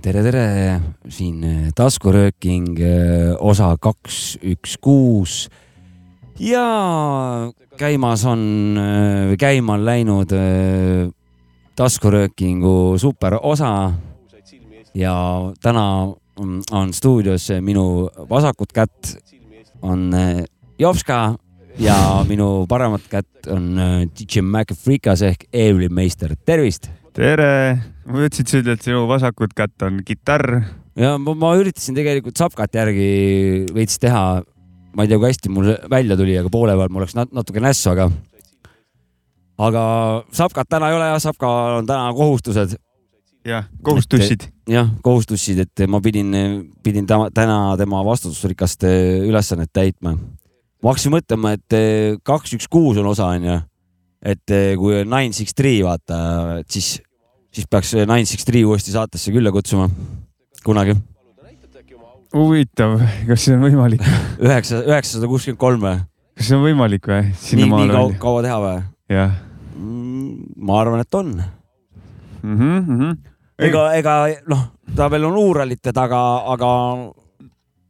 tere, tere, siin taskurööking äh, osa kaks, üks, kuus. Ja käimas on, käima on läinud äh, taskuröökingu superosa. ja täna on stuudios minu vasakut kätt on Jopska ja minu paremat kätt on DJ Mac Freekas ehk Evelyn Meister, tervist tere, ma mõtlesin, et sa ütled, sinu vasakut kätt on kitarr. ja ma, ma üritasin tegelikult sapkat järgi veits teha. Ma ei tea, kui hästi mul välja tuli, aga poole peal mul läks nat natuke nässu, aga, aga sapkat täna ei ole jah, sapkal on täna kohustused. jah, kohustussid. jah, kohustussid, et ma pidin, pidin ta, täna tema vastutusrikast ülesannet täitma. ma hakkasin mõtlema, et kaks, üks, kuus on osa, onju et kui Nine Six Three vaata, et siis, siis peaks Nine Six Three uuesti saatesse külla kutsuma kunagi. Huvitav, kas see on võimalik? üheksa, üheksasada kuuskümmend kolm või? kas see on võimalik või? nii, nii kaua, kaua teha või? jah mm,. ma arvan, et on mm. -hmm, mm -hmm. ega, ega noh, ta veel on uuralite taga, aga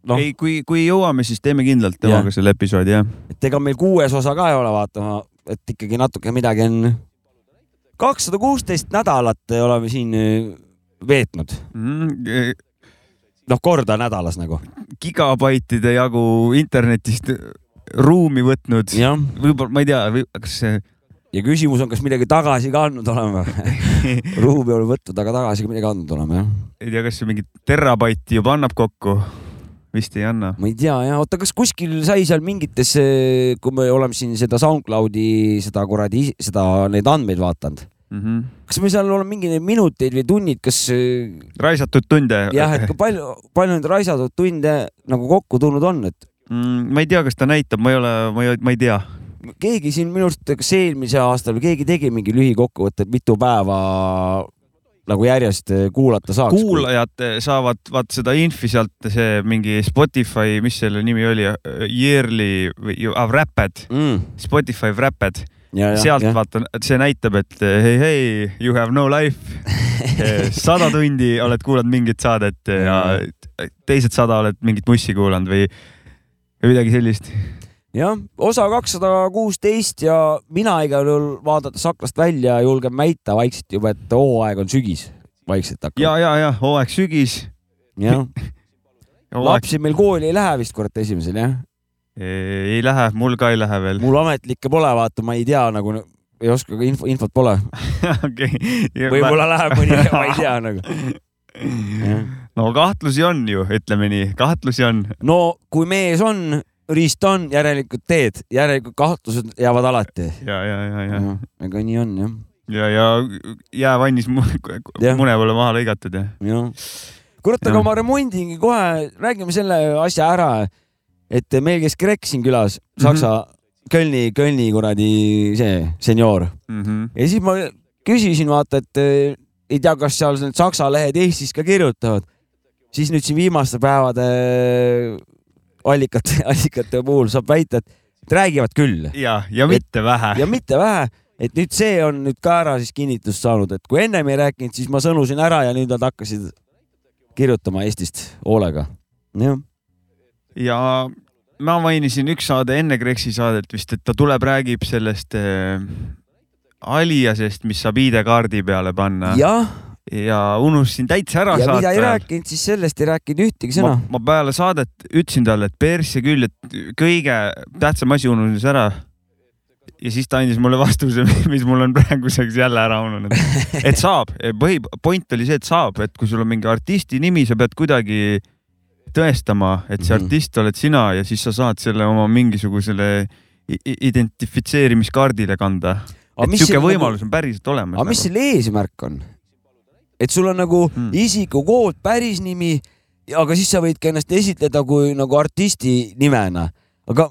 no.. ei, kui, kui jõuame, siis teeme kindlalt temaga selle episoodi, jah. et ega meil kuues osa ka ei ole, vaata, et ikkagi natuke midagi on. kakssada kuusteist nädalat oleme siin äh, veetnud mm,. Noh, korda nädalas nagu. gigabaitide jagu internetist ruumi võtnud. võib-olla, ma ei tea, kas see ja küsimus on, kas midagi tagasi ka andnud oleme ruumi oleme võtnud, aga tagasi midagi andnud oleme, jah. ei tea, kas see mingi terabaiti juba annab kokku vist ei anna. ma ei tea jah, oota, kas kuskil sai seal mingites, kui me oleme siin seda SoundCloudi seda kuradi, seda, neid andmeid vaadanud mm. -hmm. kas me seal oleme mingi minuteid või tunnid, kas? raisatud tunde. jah, et kui palju, palju neid raisatud tunde nagu kokku tulnud on, et mm,? ma ei tea, kas ta näitab, ma ei ole, ma ei, ma ei tea keegi siin minu arust, kas eelmise aastal või keegi tegi mingi lühikokkuvõtte, et mitu päeva nagu järjest eh, kuulata saaks. kuulajad eh, saavad vaat seda infi sealt, see mingi Spotify, mis selle nimi oli, Yearly või Wrapped mm., Spotify Wrapped. Sealt ja. vaata, see näitab, et eh, hei, hei, you have no life sada tundi oled kuulanud mingit saadet ja teised sada oled mingit mussi kuulanud või, või midagi sellist jah, osa kakssada kuusteist ja mina igal juhul vaadates aknast välja julgen väita vaikselt juba, et hooaeg on sügis, vaikselt hakkab. ja, ja, ja hooaeg sügis. jah lapsi meil kooli ei lähe vist kurat esimesel jah? Ei lähe, mul ka ei lähe veel. mul ametlikke pole, vaata, ma ei tea nagu, ei oska ka info, infot pole okay. võib-olla läheb mõni, ma ei tea nagu no kahtlusi on ju, ütleme nii, kahtlusi on. no kui mees on riist on, järelikult teed, järelikult kahtlused jäävad alati. ja, ja, ja, ja. ega nii on jah. ja, ja jäävannis mune pole maha lõigatud ja. jah. kurat, aga ma remondingi kohe, räägime selle asja ära, et meil käis Greg siin külas, Saksa mm, -hmm. Kölni, Kölni kuradi see senior mm. -hmm. ja siis ma küsisin, vaata, et ei tea, kas seal need Saksa lehed Eestis ka kirjutavad. siis nüüd siin viimaste päevade allikate, allikate puhul saab väita, et räägivad küll. ja, ja mitte et, vähe. ja mitte vähe, et nüüd see on nüüd ka ära siis kinnitust saanud, et kui ennem ei rääkinud, siis ma sõnusin ära ja nüüd nad hakkasid kirjutama Eestist hoolega. jah. Ja ma mainisin üks saade enne Kreksi saadet vist, et ta tuleb, räägib sellest äh, aliasest, mis saab ID-kaardi peale panna. jah ja unustasin täitsa ära ja saata. mida ei rääkinud, siis sellest ei rääkinud ühtegi sõna. ma peale saadet ütlesin talle, et persse küll, et kõige tähtsam asi ununes ära. ja siis ta andis mulle vastuse, mis mul on praeguseks jälle ära ununenud. et saab, põhi, point oli see, et saab, et kui sul on mingi artisti nimi, sa pead kuidagi tõestama, et see mm -hmm. artist oled sina ja siis sa saad selle oma mingisugusele identifitseerimiskaardile kanda. et sihuke võimalus nagu... on päriselt olemas. aga mis nagu. selle eesmärk on? et sul on nagu hmm. isikukood, päris nimi, aga siis sa võid ka ennast esitleda kui nagu artisti nimena. aga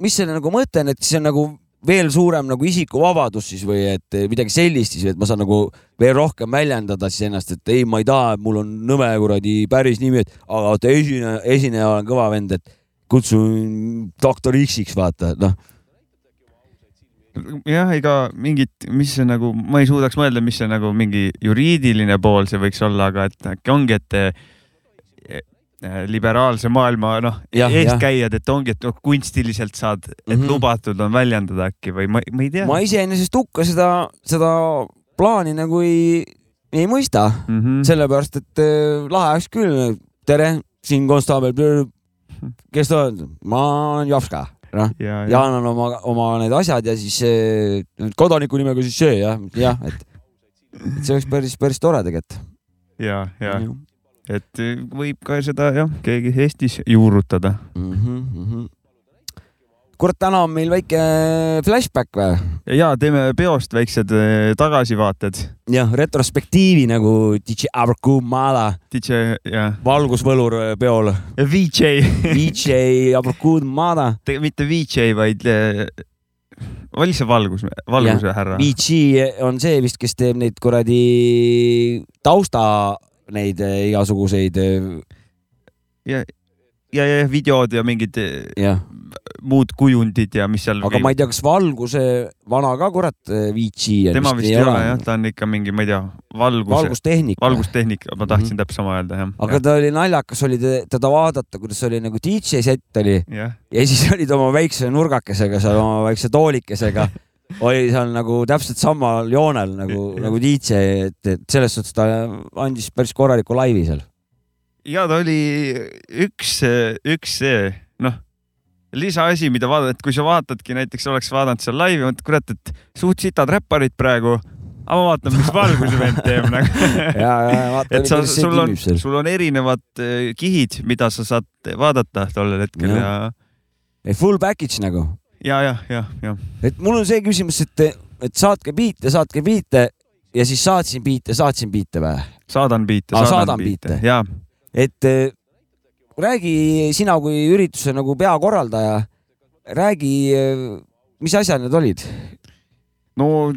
mis selle nagu mõte on, et see on nagu veel suurem nagu isikuvabadus siis või et midagi sellist siis, et ma saan nagu veel rohkem väljendada siis ennast, et ei, ma ei taha, et mul on nõme kuradi päris nimi, et aga vaata esine, esineja olen kõva vend, et kutsun doktor X-iks, vaata, noh. Jah, ega mingit, mis see nagu, ma ei suudaks mõelda, mis see nagu mingi juriidiline pool see võiks olla, aga et äkki ongi, et liberaalse maailma noh, eestkäijad, et ongi, et noh, kunstiliselt saad, et mm -hmm. lubatud on väljendada äkki või ma, ma ei tea. ma iseenesest hukka seda, seda plaani nagu ei, ei mõista mm, -hmm. sellepärast et äh, lahe oleks küll. tere, siin konstaabel, kes te olete? ma olen Jopska noh ja, ja. ja annan oma, oma need asjad ja siis äh, kodaniku nimega siis see jah, jah, et, et see oleks päris, päris tore tegelikult. ja, ja et võib ka seda jah, keegi Eestis juurutada mm. -hmm, mm -hmm kurat, täna on meil väike flashback või? ja teeme peost väiksed eh, tagasivaated. jah, retrospektiivi nagu DJ Abrakumala. DJ, jah. valgusvõlur eh, peol. VJ VJ Abrakumala. mitte VJ, vaid eh, oli see valgus, valguse härra? VG on see vist, kes teeb neid kuradi tausta neid eh, igasuguseid. Eh, ja, ja, ja videod ja mingid eh, ja. muud kujundid ja mis seal. aga käib. ma ei tea, kas valguse vana ka kurat Vici. tema vist ei ole jah, ta on ikka mingi, ma ei tea, valguse. valgustehnika. valgustehnika, ma tahtsin mm -hmm. täpselt sama öelda jah. aga ja. ta oli naljakas oli teda vaadata, kuidas oli nagu DJ set oli ja. ja siis olid oma väikse nurgakesega seal oma väikse toolikesega oli seal nagu täpselt samal joonel nagu, nagu DJ, et, et selles suhtes ta andis päris korraliku laivi seal. ja ta oli üks, üks see, noh, lisaasi, mida vaadata, et kui sa vaatadki näiteks, oleks vaadanud seal laivi, mõtled, kurat, et suht sitad räpparid praegu aga ma vaatan, mis valguse vend teeb nagu ja, ja vaata. et sa, sul on, sul on erinevad eh, kihid, mida sa saad vaadata tollel hetkel ja, ja.... Full package nagu ja, ja, ja, ja. et mul on see küsimus, et, et saatke biite, saatke biite ja siis saatsin biite, saatsin biite või? saadan biite, saadan, saadan biite, biite.. jaa. et äh, räägi sina kui ürituse nagu peakorraldaja, räägi, äh, mis asjad need olid? no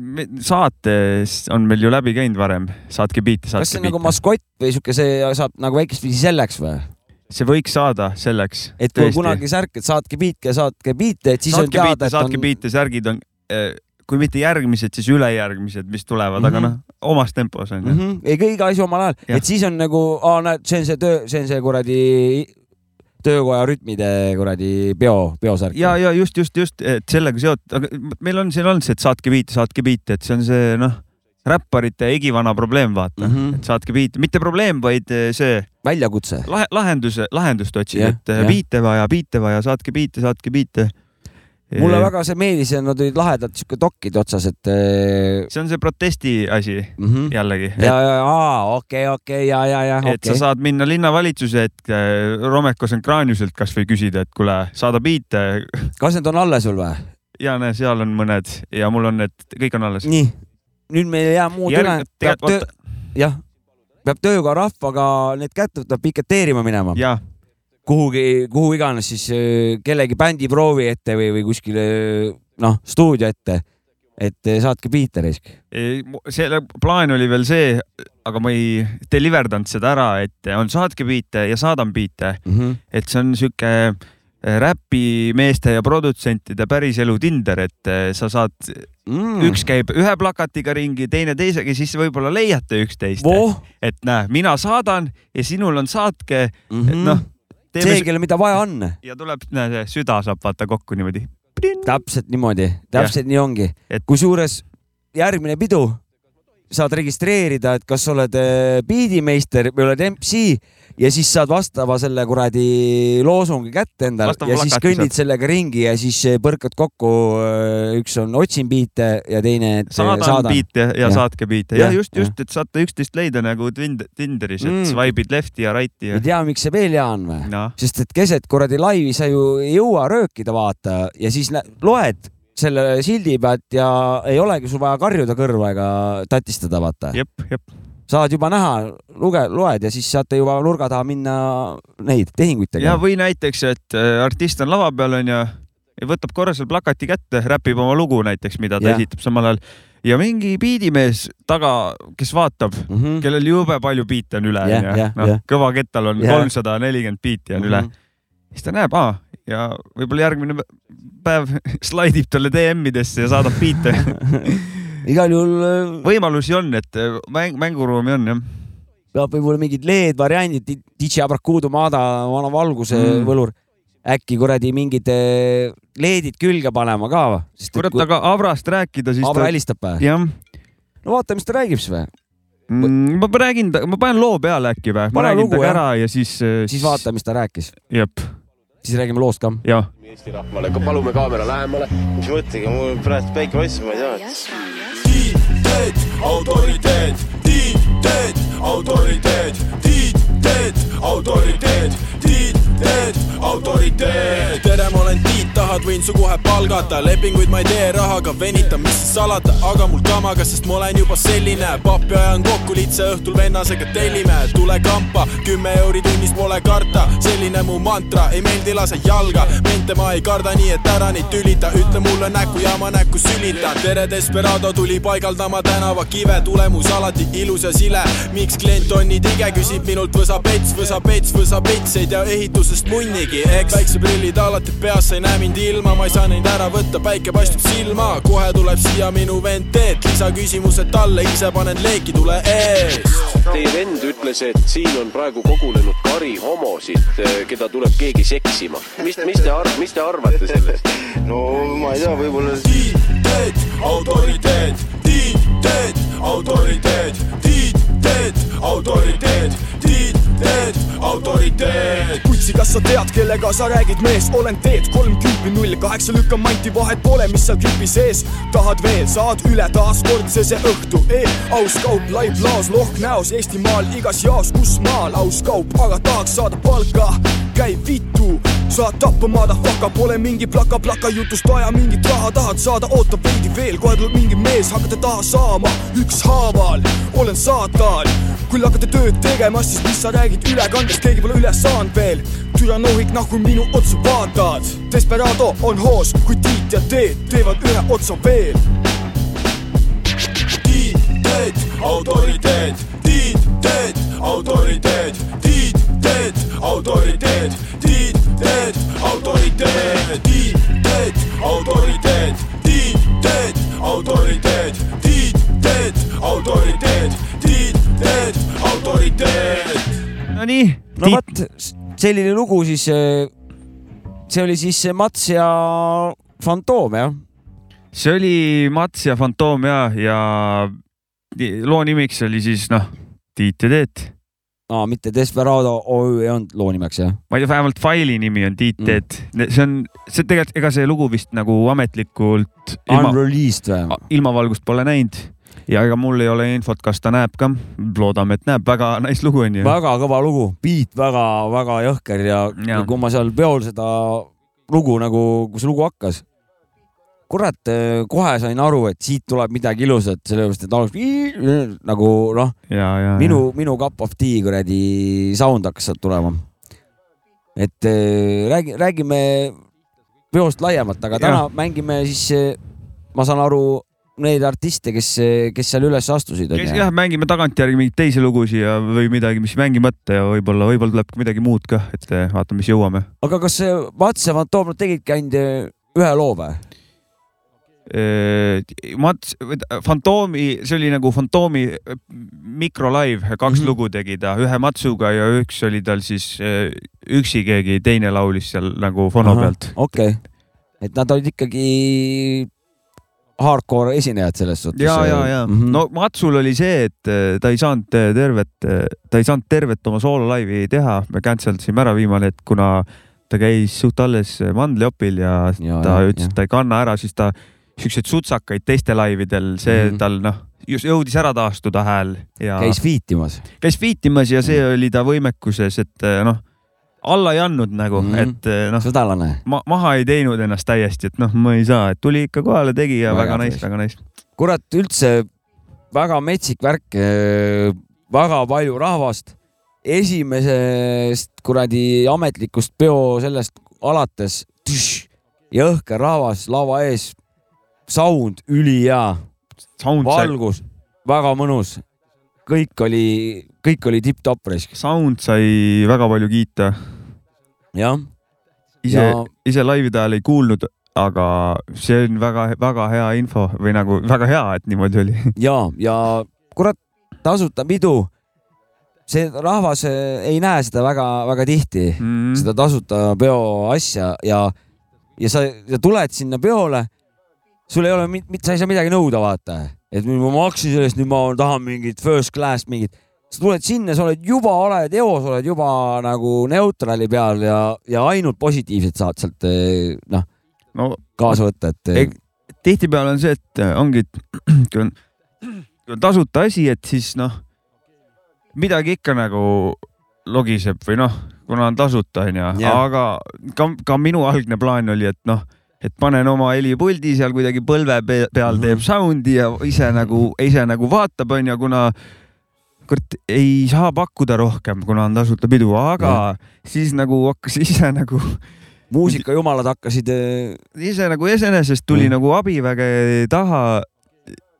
saates on meil ju läbi käinud varem, saatke biite, saatke biite. kas see on nagu maskott või sihuke, see saab nagu väikest viisi selleks või? See võiks saada selleks. et kui kunagi särk, et saatke biite, saatke biite, et siis saatke on teada, et saatke on. biite, särgid on, eh, kui mitte järgmised, siis ülejärgmised, mis tulevad mm, -hmm. aga mhm. noh, omas tempos on ju mm. -hmm. ei, iga asi omal ajal, et siis on nagu, aa näed, see on see töö, see on see kuradi töökoja rütmide kuradi peo, peosärk. ja, ja just, just, just, et sellega seotud, aga meil on siin olnud see, et saatke biite, saatke biite, et see on see noh räpparite igivana probleem, vaata mm, -hmm. et saatke biite, mitte probleem, vaid eh, see. väljakutse lahe,. lahenduse, lahendust otsid yeah,, et yeah. biite vaja, biite vaja, saatke biite, saatke biite. mulle väga see meeldis ja nad olid lahedad sihuke dokid otsas, et. See on see protesti asi mm -hmm. jällegi. ja, ja, aa, okei okei ja, ja, ja. et okay. sa saad minna linnavalitsuse ette Romeko Senkraaniuselt kasvõi küsida, et kuule, saada biite. kas need on alles sul või? ja näe, seal on mõned ja mul on need, kõik on alles. nii nüüd meil ei jää muud üle, peab töö, jah, peab tööga rahvaga need kätte võtma, piketeerima minema. kuhugi, kuhu iganes siis äh, kellegi bändiproovi ette või, või kuskile noh, stuudio ette et äh, saatke biite risk. selle plaan oli veel see, aga ma ei deliverdanud seda ära, et on saatke biite ja saadan biite mm. -hmm. et see on sihuke räpimeeste ja produtsentide päriselu Tinder, et eh, sa saad mm., üks käib ühe plakatiga ringi, teine teisega, siis võib-olla leiate üksteist oh.. et näe, mina saadan ja sinul on saatke mm -hmm., noh. see, kellel mida vaja on. ja tuleb, näe, süda saab vaata kokku niimoodi. täpselt niimoodi, täpselt ja. nii ongi et.... kusjuures järgmine pidu saad registreerida, et kas oled biidimeister eh, või oled MC ja siis saad vastava selle kuradi loosungi kätte endale ja siis kõnnid sellega ringi ja siis eh, põrkad kokku. Eh, üks on otsin biite ja teine, et eh, saadan, saadan. biite ja, ja saatke biite ja, ja just, just, et saate üksteist leida nagu Tinderis, et mm. swipe'id lefti ja right'i ja. ei tea, miks see veel hea on või no.? sest et keset kuradi laivi sa ju ei jõua röökida, vaata ja siis loed selle sildi pealt ja ei olegi sul vaja karjuda kõrva ega tatistada, vaata. jep, jep saad juba näha, luge, loed ja siis saate juba nurga taha minna neid tehinguid tegema. ja või näiteks, et äh, artist on lava peal onju ja võtab korra seal plakati kätte, räpib oma lugu näiteks, mida ta ja. esitab samal ajal ja mingi biidimees taga, kes vaatab mm, -hmm. kellel jube palju biite on üle, onju. noh, kõva kettal on kolmsada nelikümmend biiti on mm -hmm. üle. Mhm. siis ta näeb, aa, ja võib-olla järgmine päev slaidib talle DM-idesse ja saadab biite igal juhul. Äh, võimalusi on, et äh, mäng, mänguruumi on jah peab võib-olla mingid LED-variandid, DJ Abrakuudu Mada, vana valguse mm. võlur äkki kuradi mingid eh, LED-id külge panema ka või? kurat, aga Avrast rääkida, siis. Avra helistab või? jah. no vaata, mis ta räägib siis või mm,? ma räägin, ma panen loo peale äkki või? ma räägin temaga ära ja siis. Eh, siis vaata, mis ta rääkis. jep. siis räägime loost ka. jah. Eesti rahvale, palume kaamera lähemale. mis mõttega, mul praegu päike paistab, ma ei tea. Tiit Teet, autoriteet, Tiit Teet, autoriteet, Tiit Teet, Tiit, tahad, võin su kohe palgata, lepinguid ma ei tee rahaga, venitan, mis siis salata, aga mul kamaga, sest ma olen juba selline. pappi ajan kokku, litse õhtul vennasega tellime, tule kampa, kümme euri tunnis pole karta, selline mu mantra, ei meeldi, lase jalga, mente ma ei karda, nii et ära neid tülita, ütle mulle näkku ja ma näkku sülitan. tere, Desperado tuli paigaldama tänavakive, tulemus alati ilus ja sile. miks klient on nii tige, küsib minult võsa pets, võsa pets, võsa pets, ei tea ehitusest munnigi eks? Päikseprillid alati peas, sa ei näe mind ilma, ma ei saa neid ära võtta, päike paistab silma, kohe tuleb siia minu vend Teet, lisaküsimused talle, ise panen leeki, tule eest. Teie vend ütles, et siin on praegu kogunenud kari homosid, keda tuleb keegi seksima. mis, mis te arv-, mis te arvate sellest? no ma ei tea, võib-olla. Tiit Teet, autoriteet, Tiit Teet, autoriteet, Tiit Teet, autoriteet, Tiit Teet, autoriteet. kutsi, kas sa tead, kellega sa räägid, mees, olen teed kolm kümpi null kaheksa. Lükkan manti, vahet pole, mis seal klipi sees. tahad veel, saad üle taaskord see õhtu e, aus kaup, laip laos, lohk näos, Eestimaal igas jaos, kus maal? Aus kaup, aga tahaks saada palka, käi vittu saad tappa madafaka, pole mingi plaka-plaka jutust vaja mingit raha, tahad saada, oota veidi veel, kohe tuleb mingi mees, hakata taha saama, ükshaaval olen saatan. küll hakata tööd tegema, siis mis sa räägid ülekandest, keegi pole üle saanud veel. türa nohik, nahku minu otsa vaatad. Desperado on hoos, kui Tiit ja Teet teevad ühe otsa veel. Tiit, Teet, autoriteet, Tiit, Teet, autoriteet, Tiit, Teet, autoriteet, Tiit teed, autoriteet, Tiit Teet, autoriteet, Tiit Teet, autoriteet, Tiit Teet, autoriteet, Tiit Teet, autoriteet. Nonii, no vot, selline lugu siis. Eh, see oli siis Mats ja Fantoom, jah? see oli Mats ja Fantoom ja, ja loo nimiks oli siis noh, Tiit ja Teet aa, mitte Desperado OÜ ei olnud loo nimeks, jah? ma ei tea, vähemalt faili nimi on Tiit Teet mm.. see on, see tegelikult, ega see lugu vist nagu ametlikult ilma, Unreleased või? ilmavalgust pole näinud ja ega mul ei ole infot, kas ta näeb ka. loodame, et näeb, väga nice lugu on ju. väga kõva lugu, beat väga-väga jõhker ja, ja., ja kui ma seal peol seda lugu nagu, kui see lugu hakkas kurat, äh, kohe sain aru, et siit tuleb midagi ilusat, sellepärast et alguses nagu noh, minu, minu cup of tea kuradi sound hakkas sealt tulema. et äh, räägi, räägime peost laiemalt, aga täna ja. mängime siis, äh, ma saan aru, neid artiste, kes, kes seal üles astusid. jah, mängime tagantjärgi mingeid teisi lugusid ja, või midagi, mis mängimata ja võib-olla, võib-olla tuleb midagi muud ka, et vaatame, mis jõuame. aga kas Mats ja Fantoom, tegidki ainult ühe loo või? Äh, Mats, Fantoomi, see oli nagu Fantoomi äh, mikrolaiv, kaks mm -hmm. lugu tegi ta, ühe Matsuga ja üks oli tal siis äh, üksi keegi teine laulis seal nagu fono pealt. okei okay., et nad olid ikkagi hardcore esinejad selles suhtes. ja, ja, ja mm -hmm. no Matsul oli see, et ta ei saanud tervet, ta ei saanud tervet oma soololaivi teha, me cancel dasime ära viimane hetk, kuna ta käis suht alles mandliopil ja, ja ta ja, ütles, et ta ei kanna ära, siis ta siukseid sutsakaid teiste laividel, see mm -hmm. tal noh, just jõudis ära taastuda hääl ja. käis fiitimas. käis fiitimas ja see oli ta võimekuses, et eh, noh, alla ei andnud nagu mm, -hmm. et eh, noh. sõdalane ma,. maha ei teinud ennast täiesti, et noh, ma ei saa, et tuli ikka kohale, tegi ja väga, nice, väga nice. kurat, üldse väga metsik värk, eh, väga palju rahvast. esimesest kuradi ametlikust peo sellest alates tüš, jõhker rahvas lava ees, sound ülihea, valgus väga mõnus, kõik oli, kõik oli tipp-topp risk. Sound sai väga palju kiita. jah. ise ja..., ise laivide ajal ei kuulnud, aga see on väga-väga hea info või nagu väga hea, et niimoodi oli. ja, ja kurat, tasuta pidu see rahvas eh, ei näe seda väga-väga tihti mm, -hmm. seda tasuta peo asja ja, ja sa, sa tuled sinna peole. Sul ei ole, sa ei saa midagi nõuda, vaata, et nüüd ma maksin sellest, nüüd ma tahan mingit first class mingit. sa tuled sinna, sa oled juba, oled eos, oled juba nagu neutrali peal ja, ja ainult positiivset saad sealt eh, noh no, kaasa võtta, et. tihtipeale on see, et ongi, kui on, kui on tasuta asi, et siis noh midagi ikka nagu logiseb või noh, kuna on tasuta onju, aga ka, ka minu algne plaan oli, et noh, et panen oma helipuldi seal kuidagi põlve peal mm -hmm. teeb sound'i ja ise nagu, ise nagu vaatab onju, kuna kurat ei saa pakkuda rohkem, kuna on tasuta pidu, aga ja. siis nagu hakkas ise nagu muusikajumalad hakkasid. Äh, ise nagu iseenesest tuli mm. nagu abiväge taha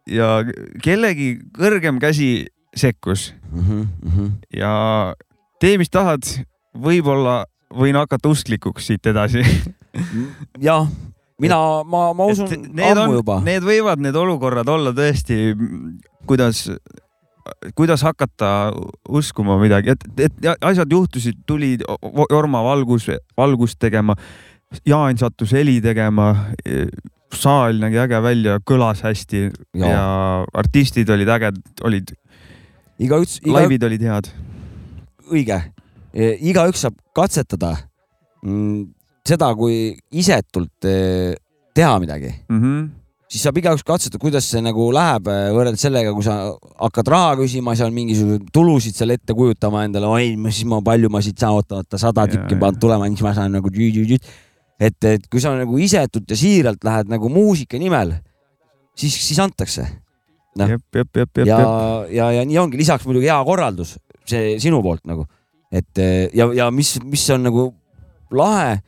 ja kellegi kõrgem käsi sekkus mm. -hmm. ja tee, mis tahad, võib-olla võin hakata usklikuks siit edasi jah, mina, ma, ma usun need ammu on, juba. Need võivad need olukorrad olla tõesti, kuidas, kuidas hakata uskuma midagi, et, et asjad juhtusid, tuli Jorma valgus, valgust tegema. Jaan sattus heli tegema saal nägi äge välja, kõlas hästi ja, ja artistid olid ägedad, olid igaüks iga.... laivid olid head. õige, e, igaüks saab katsetada mm, seda, kui isetult e, teha midagi mm. -hmm siis saab igaüks katsetada, kuidas see nagu läheb e, võrreldes sellega, kui sa hakkad raha küsima, seal mingisuguseid tulusid seal ette kujutama endale, oi, siis ma palju ma siit saan, oota, oota, sada tükki pannud tulema, siis ma saan nagu tüü-tüü-tüü. et, et kui sa nagu isetult ja siiralt lähed nagu muusika nimel, siis, siis antakse noh. ja, ja, ja nii ongi, lisaks muidugi hea korraldus, see sinu poolt nagu, et ja, ja mis, mis on nagu lahe.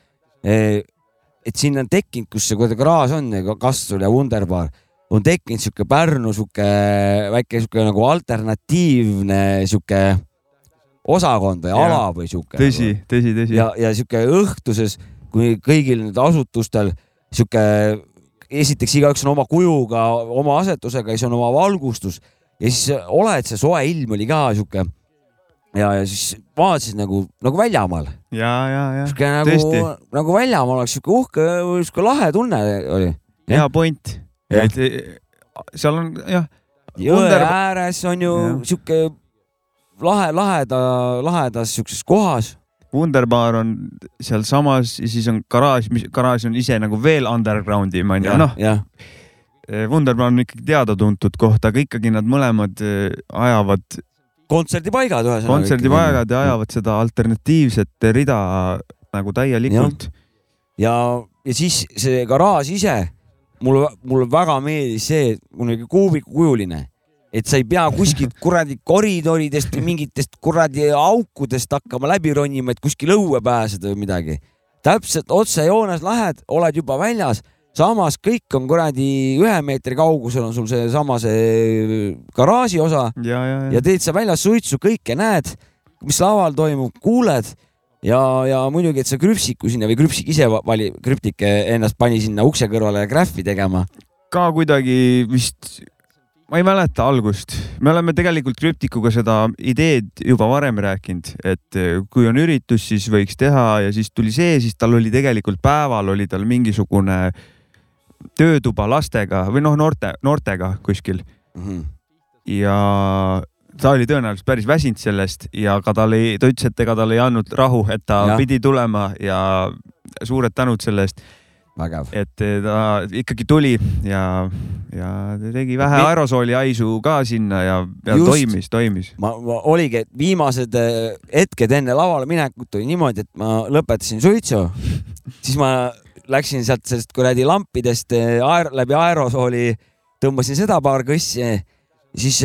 Et siin on tekkinud, kus see garaaž on, Kastul ja Wunderbar, on tekkinud sihuke Pärnu sihuke väike sihuke nagu alternatiivne sihuke osakond või ja, ala või sihuke. tõsi nagu., tõsi, tõsi. ja, ja sihuke õhtuses, kui kõigil nendel asutustel sihuke esiteks igaüks on oma kujuga, oma asetusega, siis on oma valgustus ja siis oled, see soe ilm oli ka sihuke ja, ja siis vaatasid nagu, nagu väljamaal. ja, ja, ja. sihuke nagu, nagu väljamaal oleks sihuke uhke, sihuke lahe tunne oli. hea point. seal on jah. jõe Wonder... ääres on ju ja. sihuke lahe, laheda, lahedas sihukeses kohas Wunderbar on sealsamas ja siis on garaaž, mis garaaž on ise nagu veel underground im onju, noh. Eh, Wunderbar on ikkagi teada-tuntud koht, aga ikkagi nad mõlemad ajavad. Kontserdipaigad ühesõnaga. kontserdipaigad ja ajavad seda alternatiivset rida nagu täielikult. ja, ja siis see garaaž ise, mulle, mulle väga meeldis see, mul oli kuubikukujuline et sa ei pea kuskilt kuradi koridoridest või mingitest kuradi aukudest hakkama läbi ronima, et kuskil õue pääseda või midagi. täpselt otsejoones lähed, oled juba väljas, samas kõik on kuradi ühe meetri kaugusel on sul seesama see garaaži osa ja, ja, ja. ja teed sa väljas suitsu, kõike näed, mis laval toimub, kuuled ja, ja muidugi, et sa krüpsiku sinna või krüpsik ise vali, krüptik ennast pani sinna ukse kõrvale graffi tegema. ka kuidagi vist ma ei mäleta algust, me oleme tegelikult Krüptikuga seda ideed juba varem rääkinud, et eh, kui on üritus, siis võiks teha ja siis tuli see, siis tal oli tegelikult päeval oli tal mingisugune töötuba lastega või noh, noorte, noortega kuskil mm. -hmm. ja ta oli tõenäoliselt päris väsinud sellest ja ka tal ei, ta ütles, et ega tal ei andnud rahu, et ta ja. pidi tulema ja suured tänud selle eest vägev. et eh, ta ikkagi tuli ja, ja tegi vähe Me... aerosooli haisu ka sinna ja, ja Just, toimis, toimis. ma, ma oligi, et viimased eh, hetked enne lavale minekut oli niimoodi, et ma lõpetasin suitsu siis ma läksin sealt sellest kuradi lampidest eh, aer, läbi aerosooli, tõmbasin seda paar kõssi siis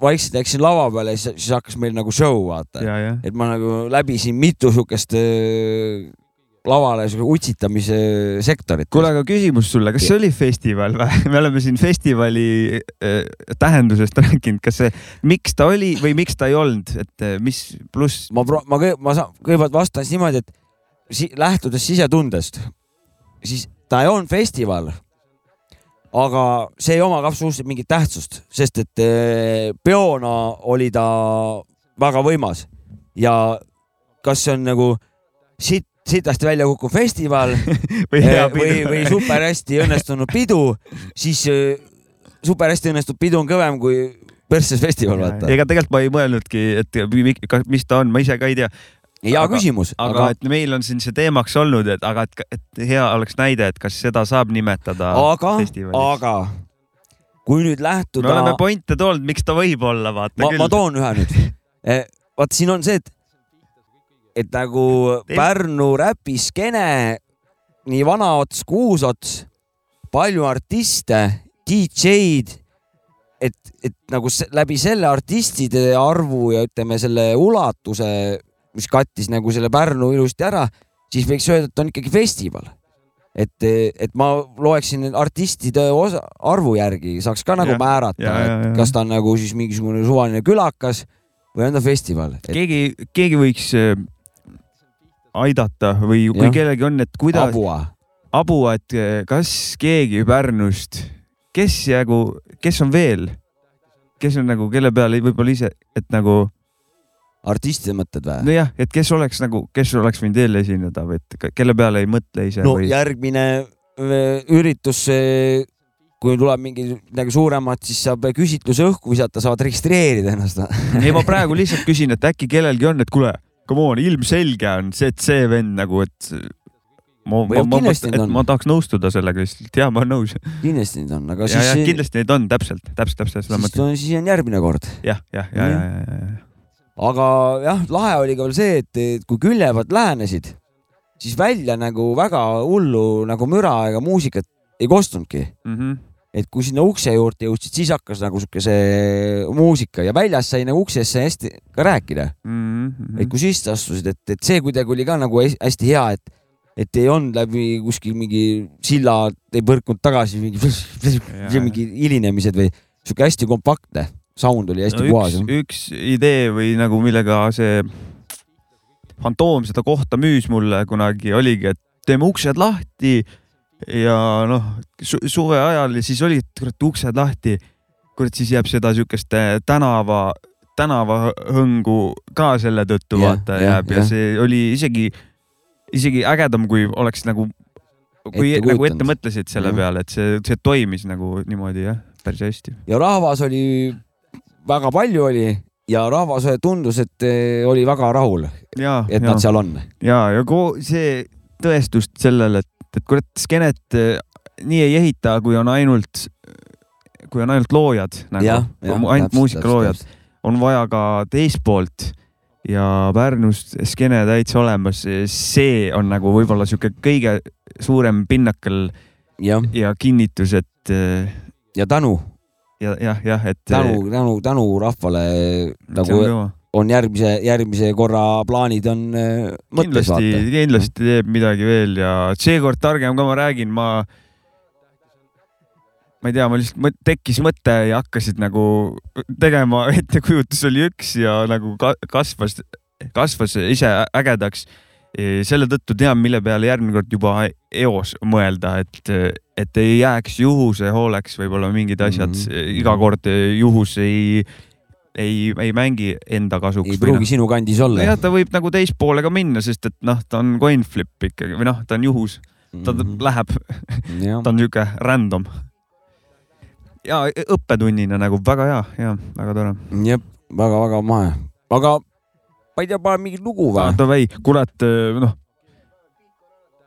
vaikselt läksin lava peale siis, siis hakkas meil nagu show, vaata. et ma nagu läbisin mitu siukest lavale sihuke utsitamise sektorit. kuule, aga küsimus sulle, kas see oli festival või? me oleme siin festivali äh, tähendusest rääkinud, kas see, miks ta oli või miks ta ei olnud, et mis pluss? ma, ma, ma saan, kõigepealt vastan siis niimoodi, et si, lähtudes sisetundest, siis ta olnud festival. Aga see ei oma absoluutselt mingit tähtsust, sest et äh, peona oli ta väga võimas. Ja kas see on nagu siit, sitasti välja kukkuv festival või, eh, või, või super hästi õnnestunud pidu, siis eh, super hästi õnnestunud pidu on kõvem kui persses festival, vaata. ega tegelikult ma ei mõelnudki, et mis ta on, ma ise ka ei tea hea küsimus. aga, aga et meil on siin see teemaks olnud, et aga et, et hea oleks näide, et kas seda saab nimetada aga, aga kui nüüd lähtuda. me oleme pointe toonud, miks ta võib olla, vaata ma, küll. ma toon ühe nüüd. Eh, vaat siin on see, et et nagu Pärnu räpiskeene, nii vanaots kui uusots, palju artiste, DJ-d, et, et nagu läbi selle artistide arvu ja ütleme selle ulatuse, mis kattis nagu selle Pärnu ilusti ära, siis võiks öelda, et on ikkagi festival et, et ma loeksin artistide osa, arvu järgi, saaks ka nagu ja, määrata, et kas ta on nagu siis mingisugune suvaline külakas või on ta festival et.... keegi, keegi võiks aidata või kui ja. kellelgi on, et kuidas. Abua. Abua, et eh, kas keegi Pärnust, kes nagu, kes on veel, kes on nagu, kelle peale võib-olla ise, et nagu. Artistide mõtted või? nojah, et kes oleks nagu, kes oleks võinud veel esineda või et kelle peale ei mõtle ise? no või... järgmine üritus kui tuleb mingi midagi suuremat, siis saab küsitluse õhku visata, saavad registreerida ennast ei, ma praegu lihtsalt küsin, et äkki kellelgi on, et kuule come on, ilmselge on see, et see vend nagu, et ma, ma, ma, et ma tahaks nõustuda sellega lihtsalt, ja ma olen nõus. kindlasti neid on, aga ja, siis. kindlasti neid on, täpselt, täpselt, täpselt seda mõtlen. siis on järgmine kord. jah, jah, ja, ja, ja, ja, ja. Aga jah, lahe oli ka veel see, et kui küljevad lähenesid, siis välja nagu väga hullu nagu müra ega muusikat ei kostunudki mm. -hmm et kui sinna ukse juurde jõudsid, siis hakkas nagu sihuke see muusika ja väljas sai nagu ukse ees sai hästi ka rääkida mm. -hmm. et kui sisse astusid, et, et see kuidagi oli ka nagu hästi hea, et, et ei olnud läbi kuskil mingi silla, ei põrkunud tagasi mingi, mingi hilinemised või sihuke hästi kompaktne sound oli hästi no, puhas. üks idee või nagu millega see Fantoom seda kohta müüs mulle kunagi oligi, et teeme uksed lahti ja noh su, suve ajal ja siis olid kurat uksed lahti. kurat, siis jääb seda siukest äh, tänava, tänavahõngu ka selle tõttu yeah, vaata jääb yeah. ja see oli isegi, isegi ägedam, kui oleks nagu, kui ette nagu ette mõtlesid selle mm. peale, et see, see toimis nagu niimoodi jah, päris hästi. ja rahvas oli, väga palju oli ja rahvas tundus, et äh, oli väga rahul, et ja. nad seal on. ja, ja see tõestust sellele, et et kurat, skeenet eh, nii ei ehita, kui on ainult, kui on ainult loojad nagu, ainult muusikaloojad. on vaja ka teist poolt ja Pärnus skeene täitsa olemas. see on nagu võib-olla sihuke kõige suurem pinnakal ja, ja kinnitus, et. Eh, ja tänu. Ja jah, jah, et. tänu, tänu, tänu rahvale nagu on järgmise, järgmise korra plaanid on äh, mõttes kindlasti, vaata. kindlasti teeb midagi veel ja seekord targem ka ma räägin, ma, ma ei tea, ma lihtsalt mõt, tekkis mõte ja hakkasid nagu tegema, ettekujutus oli üks ja nagu kasvas, kasvas ise ägedaks. Selle tõttu tean, mille peale järgmine kord juba eos mõelda, et, et ei jääks juhuse hooleks võib-olla mingid asjad mm, -hmm. iga kord juhus ei ei, ei mängi enda kasuks. ei pruugi no, sinu kandis olla. jah, ta võib nagu teispoole ka minna, sest et noh, ta on coin flip ikkagi või noh, ta on juhus. ta mm -hmm. läheb ta on sihuke random. ja õppetunnina nagu väga hea, ja väga tore. jep, väga-väga mahe, aga ma ei tea, paneme mingit lugu või? Davai, kurat, noh.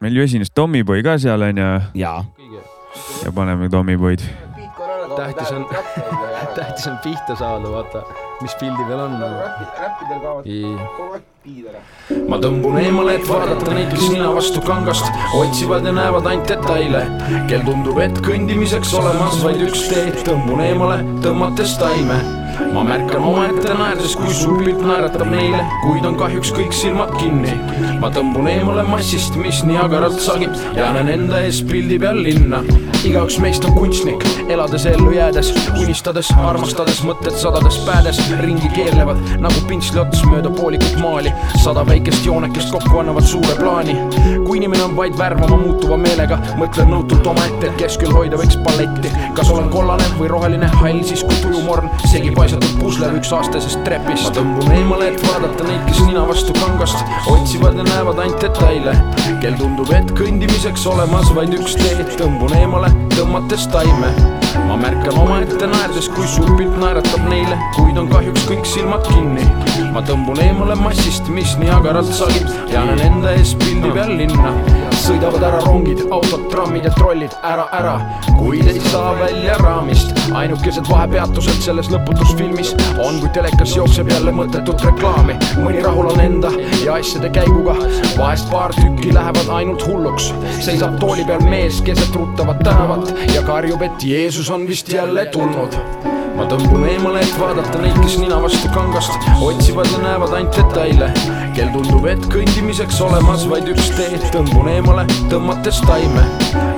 meil ju esines Tommyboy ka seal onju. ja. ja paneme Tommyboyd tähtis on, tähtis on pihta saada, vaata, mis pildi peal on nagu. ma tõmbun eemale, et vaadata neid, kes nina vastu kangast otsivad ja näevad ainult detaile. kel tundub, et kõndimiseks olemas vaid üks tee, tõmbun eemale, tõmmates taime ma märkan omaette naerdes, kui suur pilt naeratab neile, kuid on kahjuks kõik silmad kinni. ma tõmbun eemale massist, mis nii agaralt sagib ja näen enda ees pildi peal linna. igaüks meist on kunstnik, elades ellu jäädes, unistades, armastades, mõtted sadades päädes ringi keerlevad nagu pintsli ots mööda poolikut maali. sada väikest joonekest kokku annavad suure plaani. kui inimene on vaid värvama muutuva meelega, mõtlen nõutult omaette, et keskel hoida võiks balletti. kas olen kollane või roheline hall, siis kui tujumorn segi paisatud puslev üksaastasest trepist. ma tõmbun eemale, et vaadata neid, kes nina vastu kangast otsivad ja näevad ainult detaile. kel tundub, et kõndimiseks olemas vaid üks tee, tõmbun eemale, tõmmates taime. ma märkan omaette naerdes, kui suur pilt naeratab neile, kuid on kahjuks kõik silmad kinni. ma tõmbun eemale massist, mis nii agaralt sagib ja näen enda ees pildi peal linna. Sõidavad ära rongid, autod, trammid ja trollid, ära, ära, kuid ei saa välja raamist. ainukesed vahepeatused selles lõputus filmis on, kui telekas jookseb jälle mõttetut reklaami. mõni rahul on enda ja asjade käiguga, vahest paar tükki lähevad ainult hulluks. seisab tooli peal mees keset ruttavat tänavat ja karjub, et Jeesus on vist jälle tulnud ma tõmbun eemale, et vaadata neid, kes nina vastu kangast otsivad ja näevad ainult detaile. kel tundub, et kõndimiseks olemas vaid üks tee, tõmbun eemale, tõmmates taime.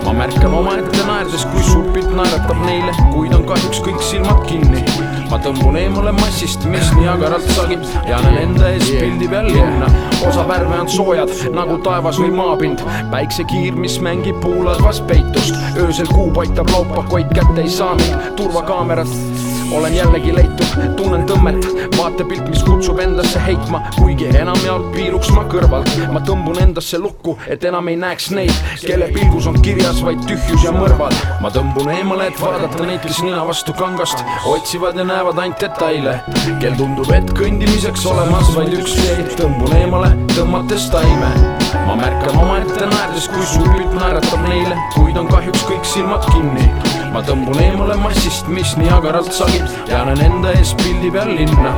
ma märkan omaette naerdes, kui suur pilt naeratab neile, kuid on kahjuks kõik silmad kinni. ma tõmbun eemale massist, mis nii agaralt sagib ja näen enda ees pildi peal linna. osa värve on soojad nagu taevas või maapind, päiksekiir, mis mängib puuladvas peitust. öösel kuu paitab laupa, koit kätte ei saa mind, turvakaamerat olen jällegi leitud, tunnen tõmmet, vaatepilt, mis kutsub endasse heitma, kuigi enamjaolt piiluks ma kõrvalt. ma tõmbun endasse lukku, et enam ei näeks neid, kelle pilgus on kirjas vaid tühjus ja mõrvad. ma tõmbun eemale, et vaadata neid, kes nina vastu kangast otsivad ja näevad ainult detaile. kel tundub, et kõndimiseks olemas vaid üks tee, tõmbun eemale, tõmmates taime. Ma märkan omaette naerdes, kui suur pilt naeratab neile, kuid on kahjuks kõik silmad kinni. ma tõmbun eemale massist, mis nii agaralt sagib ja näen enda ees pildi peal linna.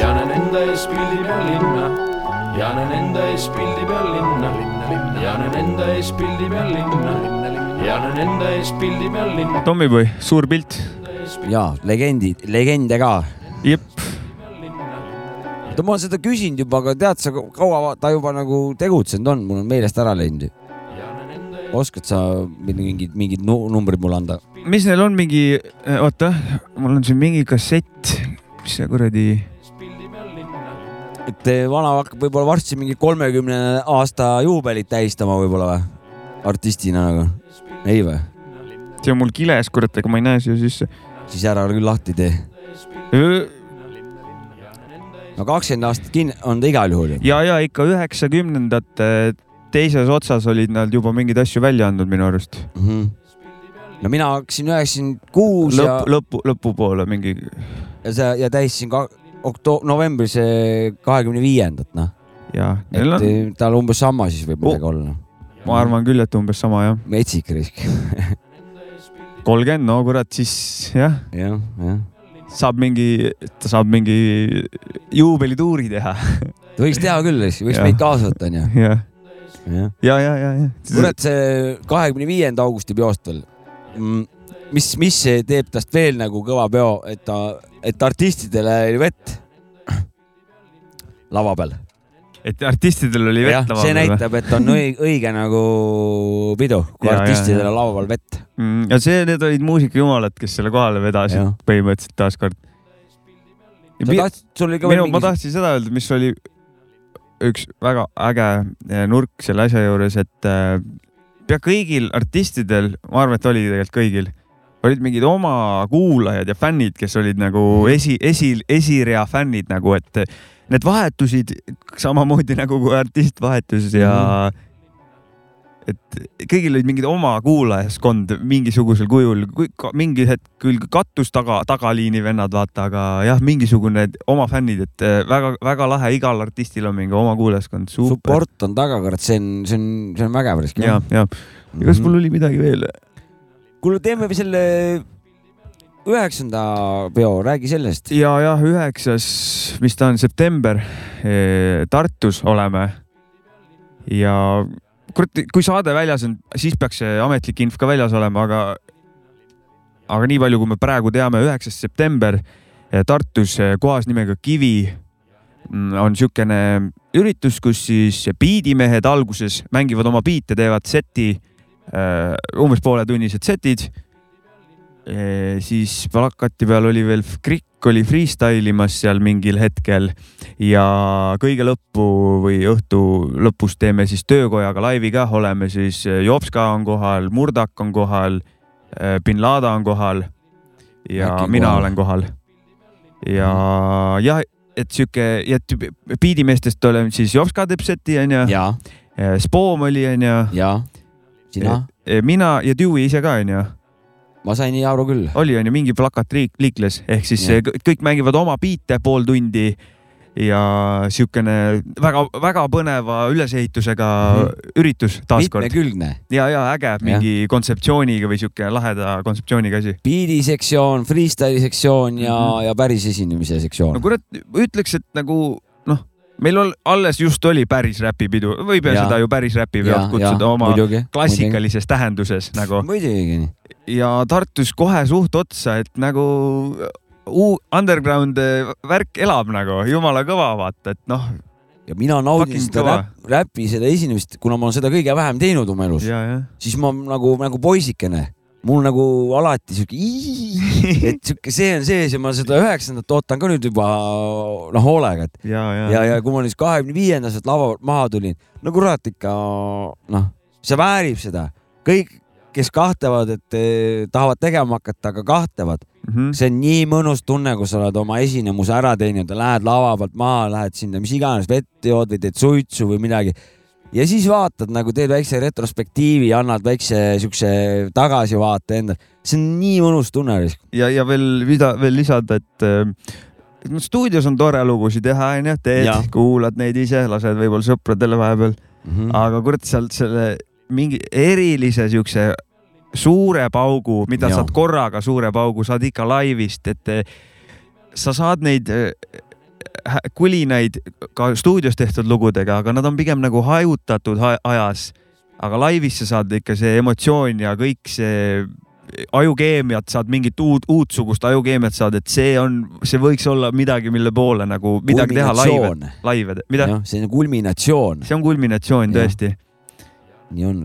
ja näen enda ees pildi peal linna. ja näen enda ees pildi peal linna. ja näen enda ees pildi peal linna. ja näen enda ees pildi peal linna. Tommyboy, suur pilt. ja legendid, legende ka. jep. Oota, ma olen seda küsinud juba, aga tead sa, kaua ta juba nagu tegutsenud on, mul on meelest ära läinud. oskad sa mingid, mingid numbrid mulle anda? mis neil on mingi, oota, mul on siin mingi kassett, mis see kuradi. et vana hakkab võib-olla varsti mingi kolmekümne aasta juubelit tähistama võib-olla või? artistina nagu, ei või? see on mul kiles, kurat, ega ma ei näe siia sisse. siis ära küll lahti tee. No kakskümmend aastat kinni on ta igal juhul ju. ja, ja ikka üheksakümnendate teises otsas olid nad juba mingeid asju välja andnud minu arust mm. -hmm no mina hakkasin üheksakümmend kuus ja. lõpu, lõpupoole mingi. ja see ja tähistasin ka okto-, novembris kahekümne viiendat, noh. et on... tal umbes sama siis võib midagi oh. olla. ma arvan küll, et umbes sama jah. metsik risk kolmkümmend, no kurat, siis jah. jah, jah. Saab mingi, ta saab mingi juubelituuri teha võiks teha küll, võiks ja. meid kaasa võtta, onju. jah ja, ja, ja, ja, ja. kurat, see kahekümne viienda augusti peost veel Mm, mis, mis teeb tast veel nagu kõva peo, et ta, et artistidele oli vett lava peal. Et artistidel oli vett lava peal? see näitab, et on õige, õige nagu pidu, kui ja, artistidel on lava peal vett mm,. ja see, need olid muusikajumalad, kes selle kohale vedasid põhimõtteliselt taaskord. mingi. ma tahtsin seda öelda, mis oli üks väga äge eh, nurk selle asja juures, et eh, pea kõigil artistidel, ma arvan, et oli tegelikult kõigil, olid mingid oma kuulajad ja fännid, kes olid nagu esi, esi, esirea fännid nagu, et need vahetusid samamoodi nagu kui artist vahetus ja mm. et kõigil olid mingid oma kuulajaskond mingisugusel kujul, mingi hetk küll kattus taga, tagaliini vennad, vaata, aga jah, mingisugune oma fännid, et väga-väga lahe, igal artistil on mingi oma kuulajaskond. Support on taga, kurat, see on, see on, see on vägev risk. ja, ja, ja kas mul oli midagi veel? kuule, teeme selle üheksanda peo, räägi sellest. ja, jah, üheksas, mis ta on, september eh, Tartus oleme. ja kurat, kui saade väljas on, siis peaks see ametlik info ka väljas olema, aga, aga nii palju, kui me praegu teame, üheksas september Tartus kohas nimega Kivi mm, on niisugune üritus, kus siis biidimehed alguses mängivad oma biite, teevad seti, umbes pooletunnised setid. Siis plakati peal oli veel Krikk oli freestyle imas seal mingil hetkel ja kõige lõppu või õhtu lõpus teeme siis töökojaga laivi ka, oleme siis Jopska on kohal, Murdak on kohal, bin Lada on kohal ja Äkki mina kohal. olen kohal. ja mhm. jah, et sihuke, et biidimeestest olen siis Jopska teeb seti onju. Spoom oli onju. ja, sina? Mina ja Dewey ise ka onju ma sain nii aru küll. oli onju mingi plakat liik, liikles ehk siis ja. kõik mängivad oma biite pool tundi ja siukene väga-väga põneva ülesehitusega mm üritus taaskord. mitmekülgne. ja, ja äge mingi ja. kontseptsiooniga või siuke laheda kontseptsiooniga asi. biidi sektsioon, freestyle'i sektsioon ja mm, -hmm. ja päris esinemise sektsioon. no kurat, ütleks, et nagu meil ol, alles just oli päris räpipidu, võib ju seda ju päris räpipeoks kutsuda oma muidugi, klassikalises muidugi. tähenduses nagu. muidugi. ja Tartus kohe suht otsa, et nagu underground eh, värk elab nagu, jumala kõva, vaata, et noh. ja mina naudin seda räp, räpi, seda esinemist, kuna ma olen seda kõige vähem teinud oma elus, siis ma nagu, nagu poisikene mul nagu alati sihuke, et sihuke, see on sees ja ma seda üheksandat ootan ka nüüd juba noh hoolega, et ja, ja, ja, ja kui ma nüüd kahekümne viiendas lava maha tulin, no kurat ikka noh, see väärib seda, kõik kes kahtlevad, et eh, tahavad tegema hakata, aga kahtlevad mm. -hmm. see on nii mõnus tunne, kui sa oled oma esinemuse ära teinud ja lähed lava pealt maha, lähed sinna, mis iganes vett jood või teed suitsu või midagi. Ja siis vaatad nagu teed väikse retrospektiivi, annad väikse siukse tagasivaate endale. see on nii mõnus tunne. ja, ja veel, mida veel lisada, et no stuudios on tore lugusid teha, onju, teed, kuulad neid ise, lased võib-olla sõpradele vahepeal mm. -hmm. aga kurat, sealt selle mingi erilise siukse suure paugu, mida ja. saad korraga suure paugu, saad ikka laivist, et eh, sa saad neid eh, kulinaid ka stuudios tehtud lugudega, aga nad on pigem nagu hajutatud ajas. aga laivis sa saad ikka see emotsioon ja kõik see ajukeemiat saad mingit uut, uudsugust ajukeemiat saad, et see on, see võiks olla midagi, mille poole nagu midagi teha laive, laive, mida? see on kulminatsioon. see on kulminatsioon tõesti nii on.